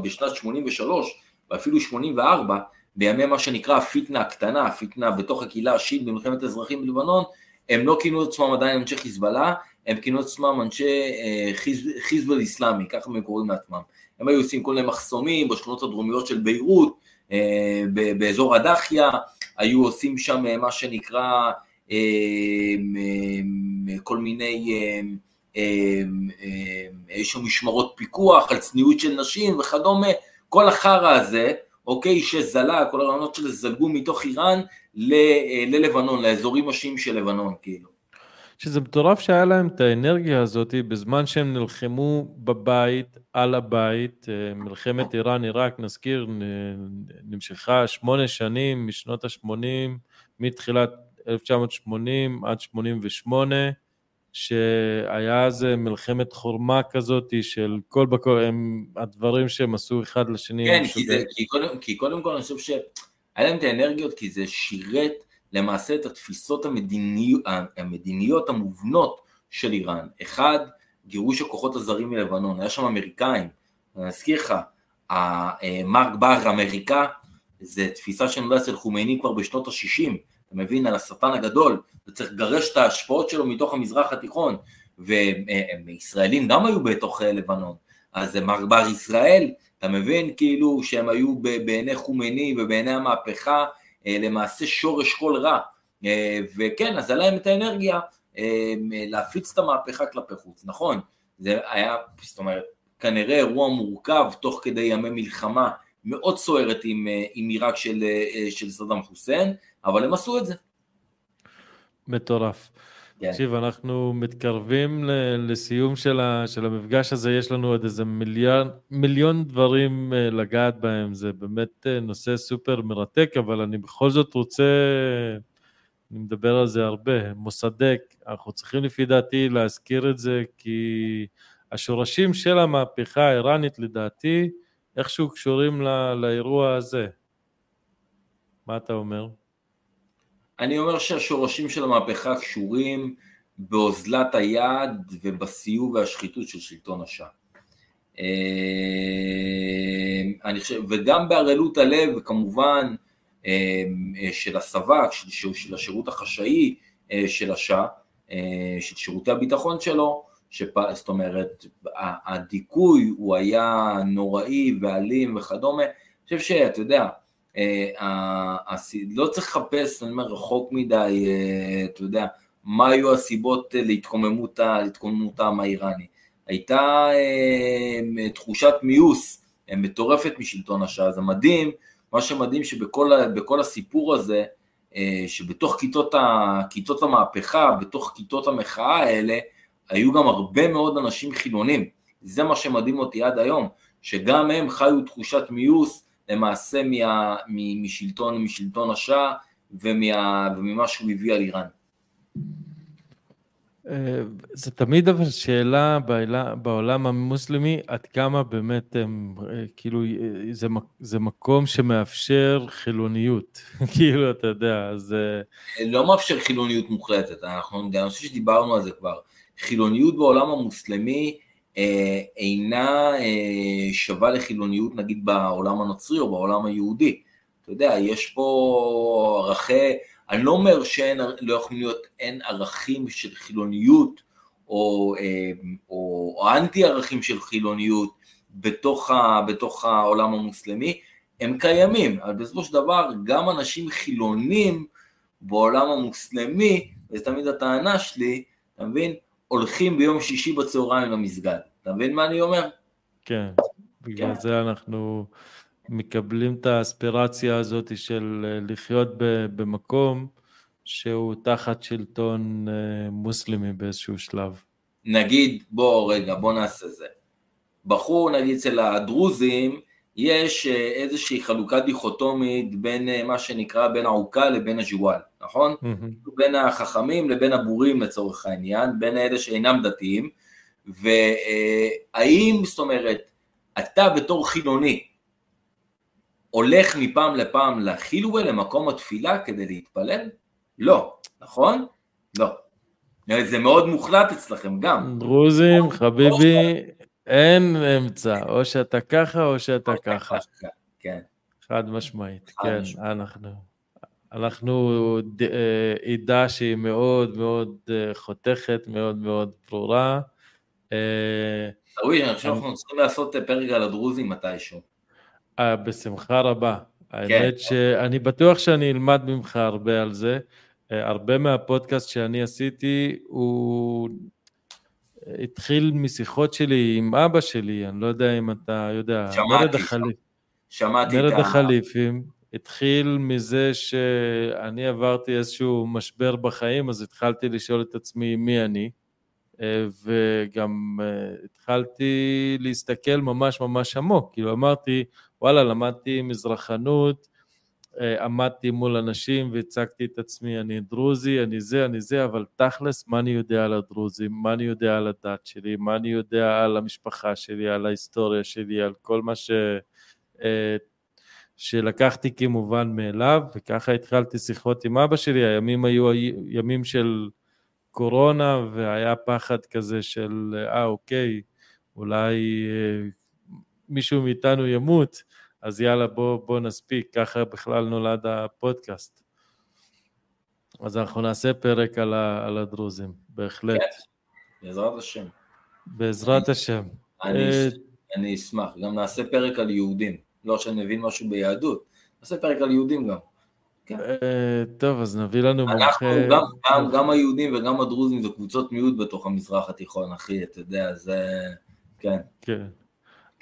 בשנת 83 ואפילו 84, בימי מה שנקרא הפיטנה הקטנה, הפיטנה בתוך הקהילה השיעית במלחמת האזרחים בלבנון, הם לא כינו את עצמם עדיין אנשי חיזבאללה, הם כינו את עצמם אנשי אה, חיז, חיזבאל איסלאמי, ככה הם קוראים לעצמם. הם היו עושים כל מיני מחסומים בשכונות הדרומיות של ביירות, אה, באזור הדחיה, היו עושים שם מה שנקרא אה, כל מיני יש שם משמרות פיקוח על צניעות של נשים וכדומה, כל החרא הזה, אוקיי, שזלה, כל הרעיונות של זלגו מתוך איראן ל- ללבנון, לאזורים השיים של לבנון, כאילו. שזה מטורף שהיה להם את האנרגיה הזאת בזמן שהם נלחמו בבית, על הבית, אה, מלחמת איראן-עיראק, נזכיר, נמשכה שמונה שנים משנות ה-80, מתחילת 1980 עד 88, שהיה איזה מלחמת חורמה כזאת של כל בכל, הם הדברים שהם עשו אחד לשני. כן, כי, זה, כי, קודם, כי קודם כל אני חושב שהיה להם את האנרגיות, כי זה שירת למעשה את התפיסות המדיניות, המדיניות המובנות של איראן. אחד, גירוש הכוחות הזרים מלבנון, היה שם אמריקאים, אני אזכיר לך, מרק בר אמריקה, זה תפיסה שנולדה אצל חומייני כבר בשנות ה-60, אתה מבין, על השטן הגדול, וצריך לגרש את ההשפעות שלו מתוך המזרח התיכון, וישראלים גם היו בתוך אה, לבנון, אז זה מר בר ישראל, אתה מבין, כאילו שהם היו בעיני חומני ובעיני המהפכה אה, למעשה שורש כל רע, אה, וכן, אז היה להם את האנרגיה להפיץ את המהפכה כלפי חוץ, נכון, זה היה, זאת אומרת, כנראה אירוע מורכב תוך כדי ימי מלחמה מאוד סוערת עם, עם עיראק של, של סדאם חוסיין, אבל הם עשו את זה. מטורף. כן. תקשיב, אנחנו מתקרבים לסיום של, ה, של המפגש הזה, יש לנו עוד איזה מיליון, מיליון דברים אה, לגעת בהם, זה באמת אה, נושא סופר מרתק, אבל אני בכל זאת רוצה, אני מדבר על זה הרבה, מוסדק, אנחנו צריכים לפי דעתי להזכיר את זה, כי השורשים של המהפכה האיראנית לדעתי, איכשהו קשורים לא, לאירוע הזה. מה אתה אומר? אני אומר שהשורשים של המהפכה קשורים באוזלת היד ובסיוג והשחיתות של שלטון השעה. אה, וגם בערלות הלב כמובן אה, של הסב"כ, של, של השירות החשאי אה, של השעה, של שירותי הביטחון שלו, שפ... זאת אומרת, הדיכוי הוא היה נוראי ואלים וכדומה, אני חושב שאתה יודע, אה, לא צריך לחפש, אני אומר, רחוק מדי, אה, אתה יודע, מה היו הסיבות להתקוממות, העם האיראני. הייתה אה, תחושת מיוס מטורפת משלטון השעה, זה מדהים, מה שמדהים שבכל הסיפור הזה, שבתוך כיתות, ה, כיתות המהפכה, בתוך כיתות המחאה האלה, היו גם הרבה מאוד אנשים חילונים. זה מה שמדהים אותי עד היום, שגם הם חיו תחושת מיוס, למעשה מה, משלטון, משלטון השאה ומה, וממה שהוא הביא על איראן. אה, זה תמיד אבל שאלה בעולם המוסלמי, עד כמה באמת הם, אה, כאילו, זה, זה מקום שמאפשר חילוניות, <laughs> כאילו, אתה יודע, אז... לא מאפשר חילוניות מוחלטת, אנחנו, אני חושב שדיברנו על זה כבר. חילוניות בעולם המוסלמי אה, אינה אה, שווה לחילוניות נגיד בעולם הנוצרי או בעולם היהודי. אתה יודע, יש פה ערכי, אני לא אומר שאין, לא יכולים להיות, אין ערכים של חילוניות או, אה, או, או אנטי ערכים של חילוניות בתוך, ה, בתוך העולם המוסלמי, הם קיימים, אבל בסופו של דבר גם אנשים חילונים בעולם המוסלמי, וזו תמיד הטענה שלי, אתה מבין? הולכים ביום שישי בצהריים למסגד. אתה מבין מה אני אומר? כן, בגלל זה אנחנו מקבלים את האספירציה הזאת של אה, לחיות במקום שהוא תחת שלטון אה, מוסלמי באיזשהו שלב. נגיד, בוא רגע, בוא נעשה זה. בחור, נגיד אצל הדרוזים, יש אה, איזושהי חלוקה דיכוטומית בין מה שנקרא בין העוקה לבין הג'וואל, נכון? Mm-hmm. בין החכמים לבין הבורים לצורך העניין, בין אלה שאינם דתיים, והאם, זאת אומרת, אתה בתור חילוני, הולך מפעם לפעם לחילווה, למקום התפילה כדי להתפלל? לא, נכון? לא. זה מאוד מוחלט אצלכם גם. דרוזים, חביבי, אין אמצע, או שאתה ככה או שאתה ככה. כן. חד משמעית, כן, אנחנו. אנחנו אה, עדה שהיא מאוד מאוד אה, חותכת, מאוד מאוד ברורה. ראוי, אני חושב שאנחנו צריכים לעשות פרק על הדרוזים מתישהו. אה, בשמחה רבה. כן. האמת שאני בטוח שאני אלמד ממך הרבה על זה. אה, הרבה מהפודקאסט שאני עשיתי, הוא התחיל משיחות שלי עם אבא שלי, אני לא יודע אם אתה יודע, שמעתי, החליפ, שמעתי מרד החליפים, התחיל מזה שאני עברתי איזשהו משבר בחיים, אז התחלתי לשאול את עצמי מי אני. אה, וגם אה, התחלתי להסתכל ממש ממש עמוק, כאילו אמרתי, וואלה, למדתי מזרחנות, עמדתי מול אנשים והצגתי את עצמי, אני דרוזי, אני זה, אני זה, אבל תכלס, מה אני יודע על הדרוזים, מה אני יודע על הדת שלי, מה אני יודע על המשפחה שלי, על ההיסטוריה שלי, על כל מה ש... שלקחתי כמובן מאליו, וככה התחלתי שיחות עם אבא שלי, הימים היו ימים של קורונה והיה פחד כזה של, אה אוקיי, אולי אה, מישהו מאיתנו ימות, אז יאללה בוא, בוא נספיק, ככה בכלל נולד הפודקאסט. אז אנחנו נעשה פרק על, ה, על הדרוזים, בהחלט. כן, בעזרת השם. בעזרת השם. אני, אה, אני אשמח, גם נעשה פרק על יהודים, לא שאני מבין משהו ביהדות, נעשה פרק על יהודים גם. כן. אה, טוב, אז נביא לנו מומחה... אנחנו, גם, גם, גם היהודים וגם הדרוזים זה קבוצות מיעוט בתוך המזרח התיכון, אחי, אתה יודע, זה... כן. כן,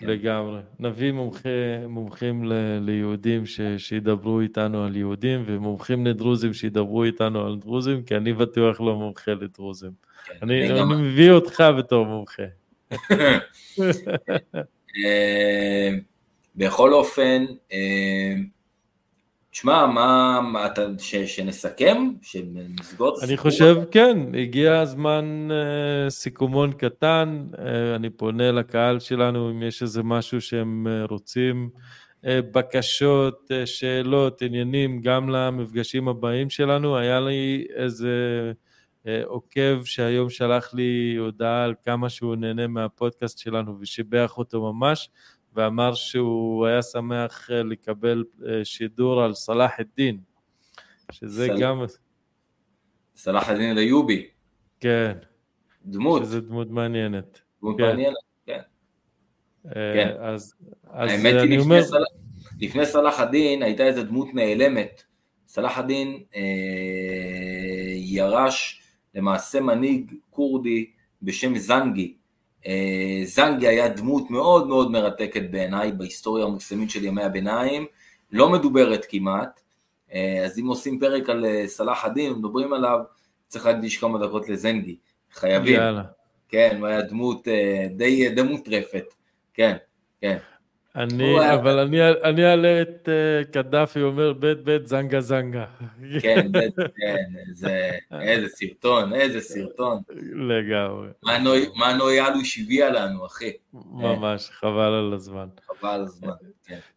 כן. לגמרי. נביא מומחה, מומחים ל, ליהודים ש, שידברו איתנו על יהודים, ומומחים לדרוזים שידברו איתנו על דרוזים, כי אני בטוח לא מומחה לדרוזים. כן, אני, אני, אני מביא אותך בתור מומחה. <laughs> אה, בכל אופן, אה, תשמע, מה, מה אתה, ש, שנסכם? שנסגור את הסיפור? אני חושב, כן, הגיע הזמן uh, סיכומון קטן, uh, אני פונה לקהל שלנו אם יש איזה משהו שהם uh, רוצים, uh, בקשות, uh, שאלות, עניינים, גם למפגשים הבאים שלנו. היה לי איזה uh, עוקב שהיום שלח לי הודעה על כמה שהוא נהנה מהפודקאסט שלנו ושיבח אותו ממש. ואמר שהוא היה שמח אה, לקבל אה, שידור על סלאח א-דין, שזה סל... גם... סלאח א-דין אל-איובי. כן. דמות. שזה דמות מעניינת. דמות כן. מעניינת, כן. אה, כן. אז, אז האמת היא, אומר... לפני, סל... לפני סלאח א-דין הייתה איזו דמות נעלמת. סלאח א-דין אה, ירש למעשה מנהיג כורדי בשם זנגי, זנגי היה דמות מאוד מאוד מרתקת בעיניי בהיסטוריה המוסלמית של ימי הביניים, לא מדוברת כמעט, אה, אז אם עושים פרק על אה, סלאח א-דין ומדברים עליו, צריך להקדיש כמה דקות לזנגי, חייבים. יאללה. כן, הוא היה דמות די, די מוטרפת, כן, כן. אני, אבל אני, אני אעלה את uh, קדאפי אומר בית בית זנגה זנגה. כן, בית, כן, איזה, איזה סרטון, איזה סרטון. לגמרי. מה נויאלוש הביאה לנו, אחי. ממש, חבל על הזמן. חבל על הזמן.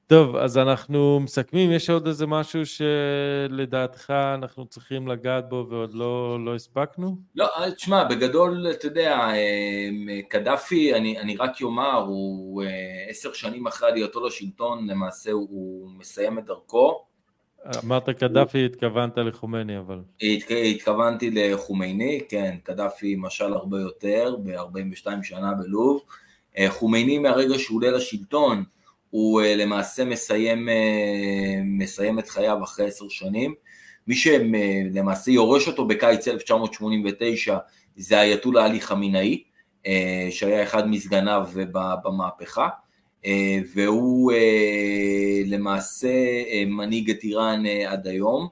טוב, אז אנחנו מסכמים, יש עוד איזה משהו שלדעתך אנחנו צריכים לגעת בו ועוד לא, לא הספקנו? לא, תשמע, בגדול, אתה יודע, אה, קדאפי, אני, אני רק אומר, הוא אה, עשר שנים אחרי עלייתו לשלטון, למעשה הוא מסיים את דרכו. אמרת קדאפי, התכוונת לחומייני, אבל... הת, התכוונתי לחומייני, כן, קדאפי משל הרבה יותר, ב-42 שנה בלוב. אה, חומייני מהרגע שהוא עולה לשלטון, הוא למעשה מסיים, מסיים את חייו אחרי עשר שנים. מי שלמעשה יורש אותו בקיץ 1989 זה האייתולה עלי חמינאי, שהיה אחד מסגניו במהפכה. אה, והוא אה, למעשה אה, מנהיג את איראן עד היום.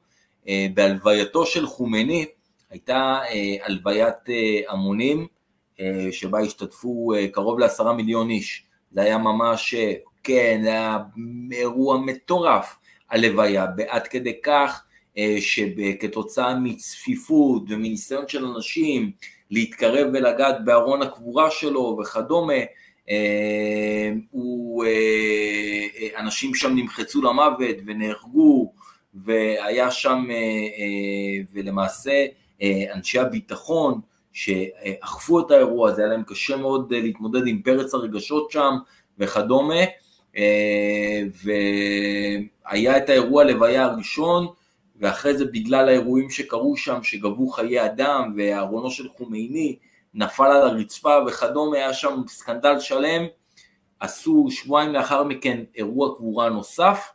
בהלווייתו של חומני הייתה הלוויית המונים שבה השתתפו קרוב לעשרה מיליון איש. זה היה ממש, כן, זה היה אירוע מטורף הלוויה, עד כדי כך שכתוצאה מצפיפות ומניסיון של אנשים להתקרב ולגעת בארון הקבורה שלו וכדומה, אה, הוא, אה, אה, אנשים שם נמחצו למוות ונהרגו, והיה שם, ולמעשה אנשי הביטחון שאכפו את האירוע הזה, היה להם קשה מאוד להתמודד עם פרץ הרגשות שם וכדומה, והיה את האירוע הלוויה הראשון, ואחרי זה בגלל האירועים שקרו שם, שגבו חיי אדם, וארונו של חומייני, נפל על הרצפה וכדומה, היה שם סקנדל שלם, עשו שבועיים לאחר מכן אירוע קבורה נוסף,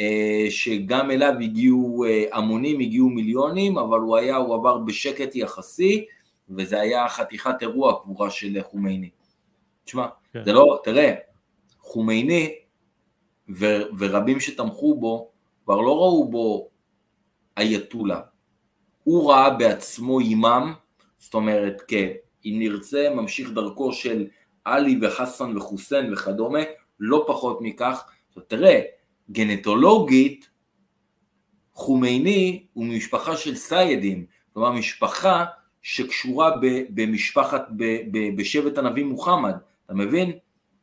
אה, שגם אליו הגיעו אה, המונים, הגיעו מיליונים, אבל הוא היה, הוא עבר בשקט יחסי, וזה היה חתיכת אירוע קבורה של חומייני. תשמע, כן. זה לא, תראה, חומייני ו, ורבים שתמכו בו, כבר לא ראו בו אייתולה. הוא ראה בעצמו אימאם, זאת אומרת, כ... אם נרצה, ממשיך דרכו של עלי וחסן וחוסיין וכדומה, לא פחות מכך. תראה, גנטולוגית, חומייני הוא ממשפחה של סיידים, כלומר משפחה שקשורה במשפחת, בשבט הנביא מוחמד, אתה מבין?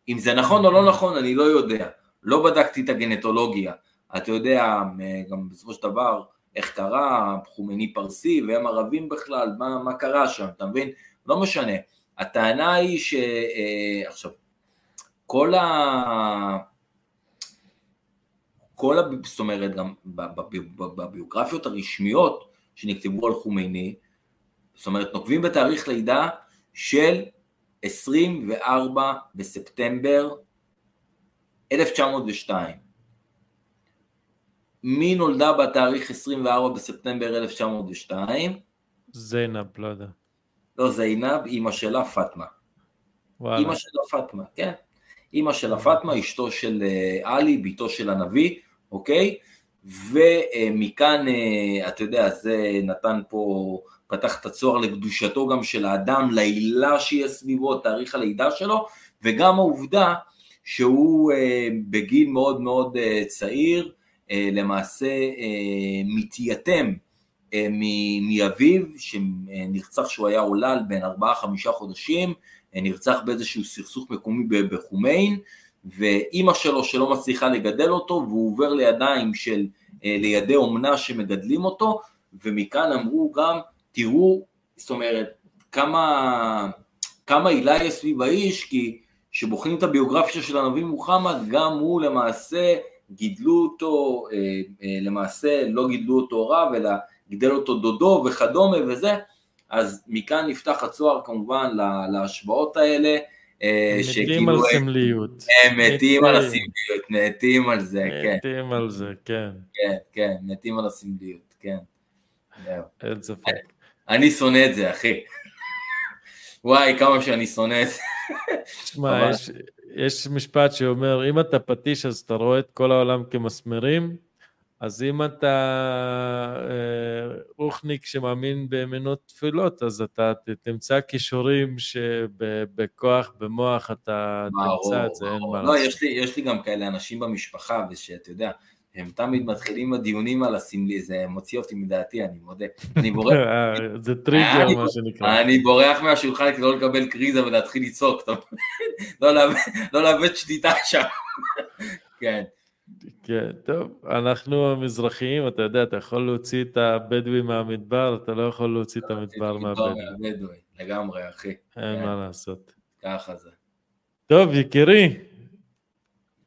אם זה נכון או לא נכון, אני לא יודע. לא בדקתי את הגנטולוגיה. אתה יודע, גם בסופו של דבר, איך קרה, חומייני פרסי, והם ערבים בכלל, מה, מה קרה שם, אתה מבין? לא משנה. הטענה היא ש... אה, עכשיו, כל ה... כל ה... זאת אומרת, גם בביוגרפיות הרשמיות שנכתבו על חומייני, זאת אומרת, נוקבים בתאריך לידה של 24 בספטמבר 1902. מי נולדה בתאריך 24 בספטמבר 1902? זיינב, לא יודע. לא זינב, אימא שלה פאטמה. אימא שלה פאטמה, כן. אימא שלה פאטמה, אשתו של אה, עלי, בתו של הנביא, אוקיי? ומכאן, אה, אתה יודע, זה נתן פה, פתח את הצוהר לקדושתו גם של האדם, לעילה שיהיה סביבו, תאריך הלידה שלו, וגם העובדה שהוא אה, בגיל מאוד מאוד צעיר, למעשה מתייתם אה, מאביו, שנרצח שהוא היה עולל בין ארבעה חמישה חודשים, אה, נרצח באיזשהו סכסוך מקומי בחומיין, ואימא שלו שלא מצליחה לגדל אותו, והוא עובר לידיים של, אה, לידי אומנה שמגדלים אותו, ומכאן אמרו גם, תראו, זאת אומרת, כמה, כמה הילה יש סביב האיש, כי כשבוחנים את הביוגרפיה של הנביא מוחמד, גם הוא למעשה גידלו אותו, למעשה לא גידלו אותו רב, אלא גידל אותו דודו וכדומה וזה, אז מכאן נפתח הצוהר כמובן להשוואות האלה. אה, מתים על סמליות. מתים על הסמליות, מתים על זה, כן. מתים על זה, כן. כן, כן, מתים על הסמליות, כן. אין ספק. אני שונא את זה, אחי. וואי, כמה שאני שונא את זה. תשמע, יש משפט שאומר, אם אתה פטיש אז אתה רואה את כל העולם כמסמרים, אז אם אתה אה, רוחניק שמאמין באמונות תפילות, אז אתה תמצא כישורים שבכוח, במוח אתה תמצא את זה, אין מה לא, לעשות. לא, יש לי, יש לי גם כאלה אנשים במשפחה, ושאתה יודע, הם תמיד מתחילים בדיונים על הסמלי, זה מוציא אותי מדעתי, אני מודה. אני <laughs> בורח... אה, זה טריגר, מה שנקרא. אני בורח מהשולחן כדי לא לקבל קריזה ולהתחיל לצעוק, <laughs> לא, לא לאבד שליטה שם. <laughs> כן. כן, טוב, אנחנו המזרחיים, אתה יודע, אתה יכול להוציא את הבדואי מהמדבר, אתה לא יכול להוציא את המדבר מהבדואי. לגמרי, אחי. אין כן. מה לעשות. ככה זה. טוב, יקירי,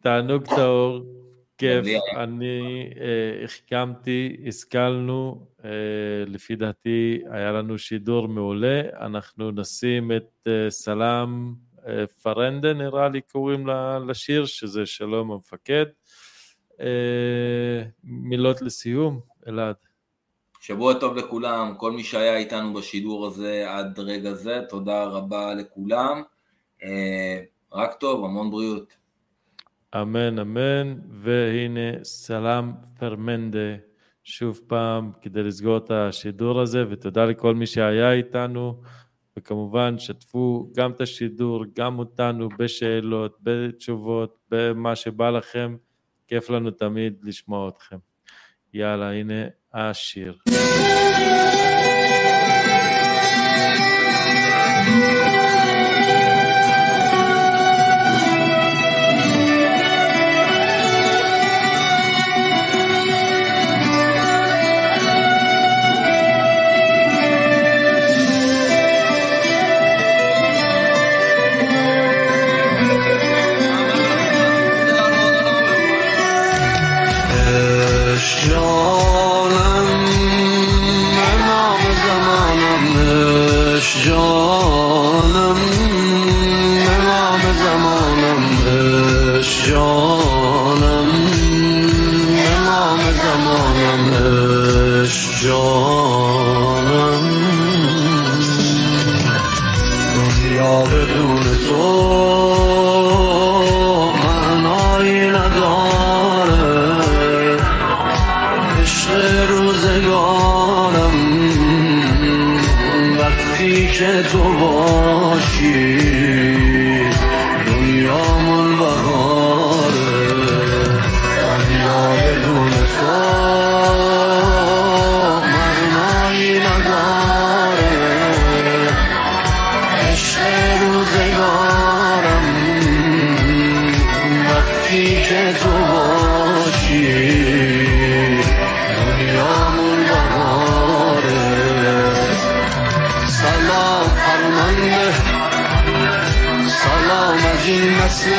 תענוג טהור, כיף. אני אה, החכמתי, השכלנו, אה, לפי דעתי היה לנו שידור מעולה. אנחנו נשים את אה, סלאם פרנדה נראה לי קוראים לשיר, שזה שלום המפקד. מילות לסיום, אלעד. שבוע טוב לכולם, כל מי שהיה איתנו בשידור הזה עד רגע זה, תודה רבה לכולם. רק טוב, המון בריאות. אמן, אמן, והנה סלאם פרמנדה שוב פעם כדי לסגור את השידור הזה, ותודה לכל מי שהיה איתנו, וכמובן שתפו גם את השידור, גם אותנו בשאלות, בתשובות, במה שבא לכם, כיף לנו תמיד לשמוע אתכם. יאללה, הנה השיר. زندگی مثل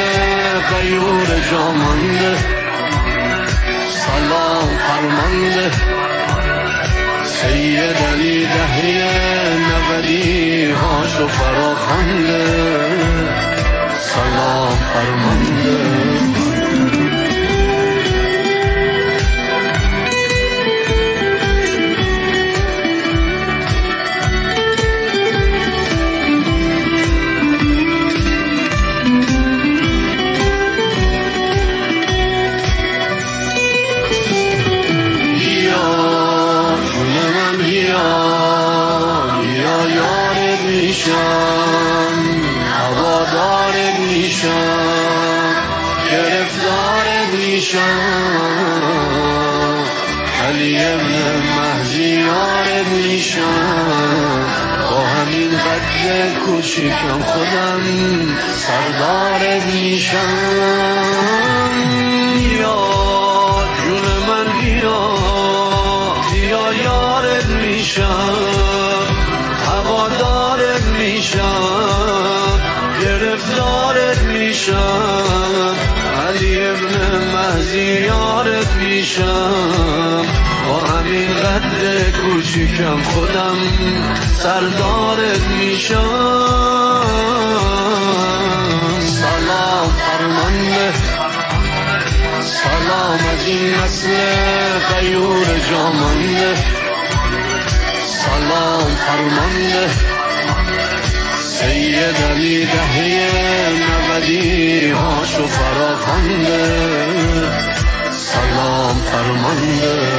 قیور جامانده. سلام فرمانده. سید علی دهی نبری هاشو فراخنده سلام فرمانده. میشم. علی ابن مهدی یارت میشم. با همین قد کوچیکم خودم سردار میشم. یا میاره پیشم. با همین قد کوچیکم خودم سردارت میشم. سلام فرمانده. سلام از این نسل قیور جامانده. سلام فرمانده. سید علی دهی نبدی هاشو فراخنده out of my.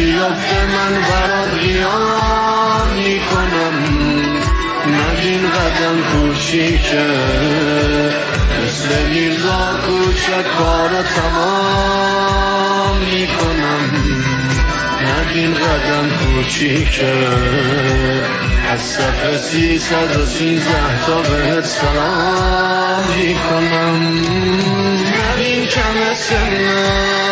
بیافت من برات قیام می‌کنم. ندین قدم کوشی که مثل میرزا کوچک کار تمام می‌کنم. ندین قدم کوچی که از صفحه سی صد و سیزده تا بهت سلام می‌کنم. نبین کم سنم.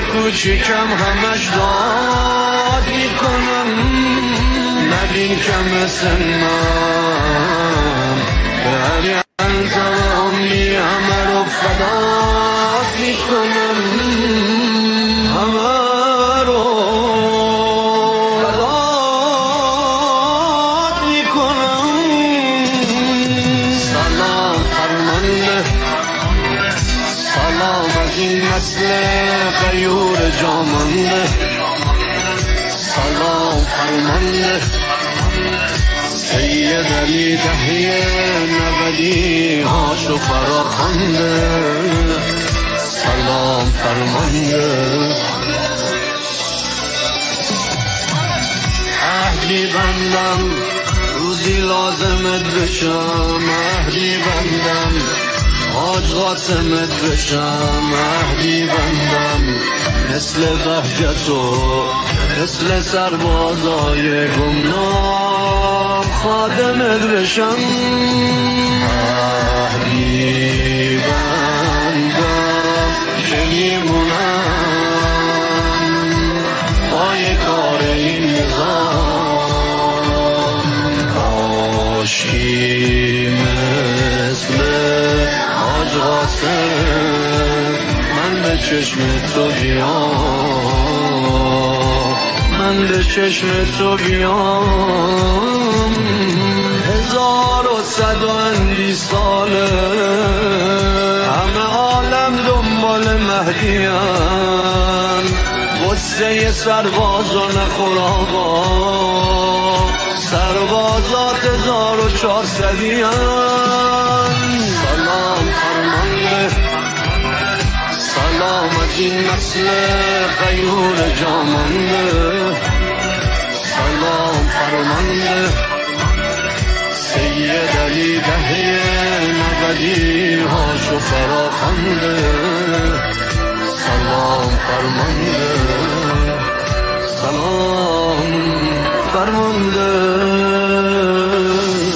کوچیکم همش داد می‌کنم. نبین کم سنم به علی دهیه نبدی هاشو فرا خانده سلام فرمانده. عهدی بندم روزی لازمت بشم. عهدی بندم حاج قاسمت بشم. مهدی بندم مثل بهجتو مثل سربازای گمنام. خادمت بشم بندم که میمونم پای کار این نظام کاشکی مثل حاج من به چشم تو بیام. من به چشم تو بیام. هزار و صد و ساله. همه عالم دنبال مهدیم غصه سرباز و نخور آقا. سربازات هزار و چهارصدی سلام فرمانده سلام از این نسل غیور جامانده سلام فرمانده علی دهه نبدی هاشو فراخنده. سلام فرمانده. سلام فرمانده.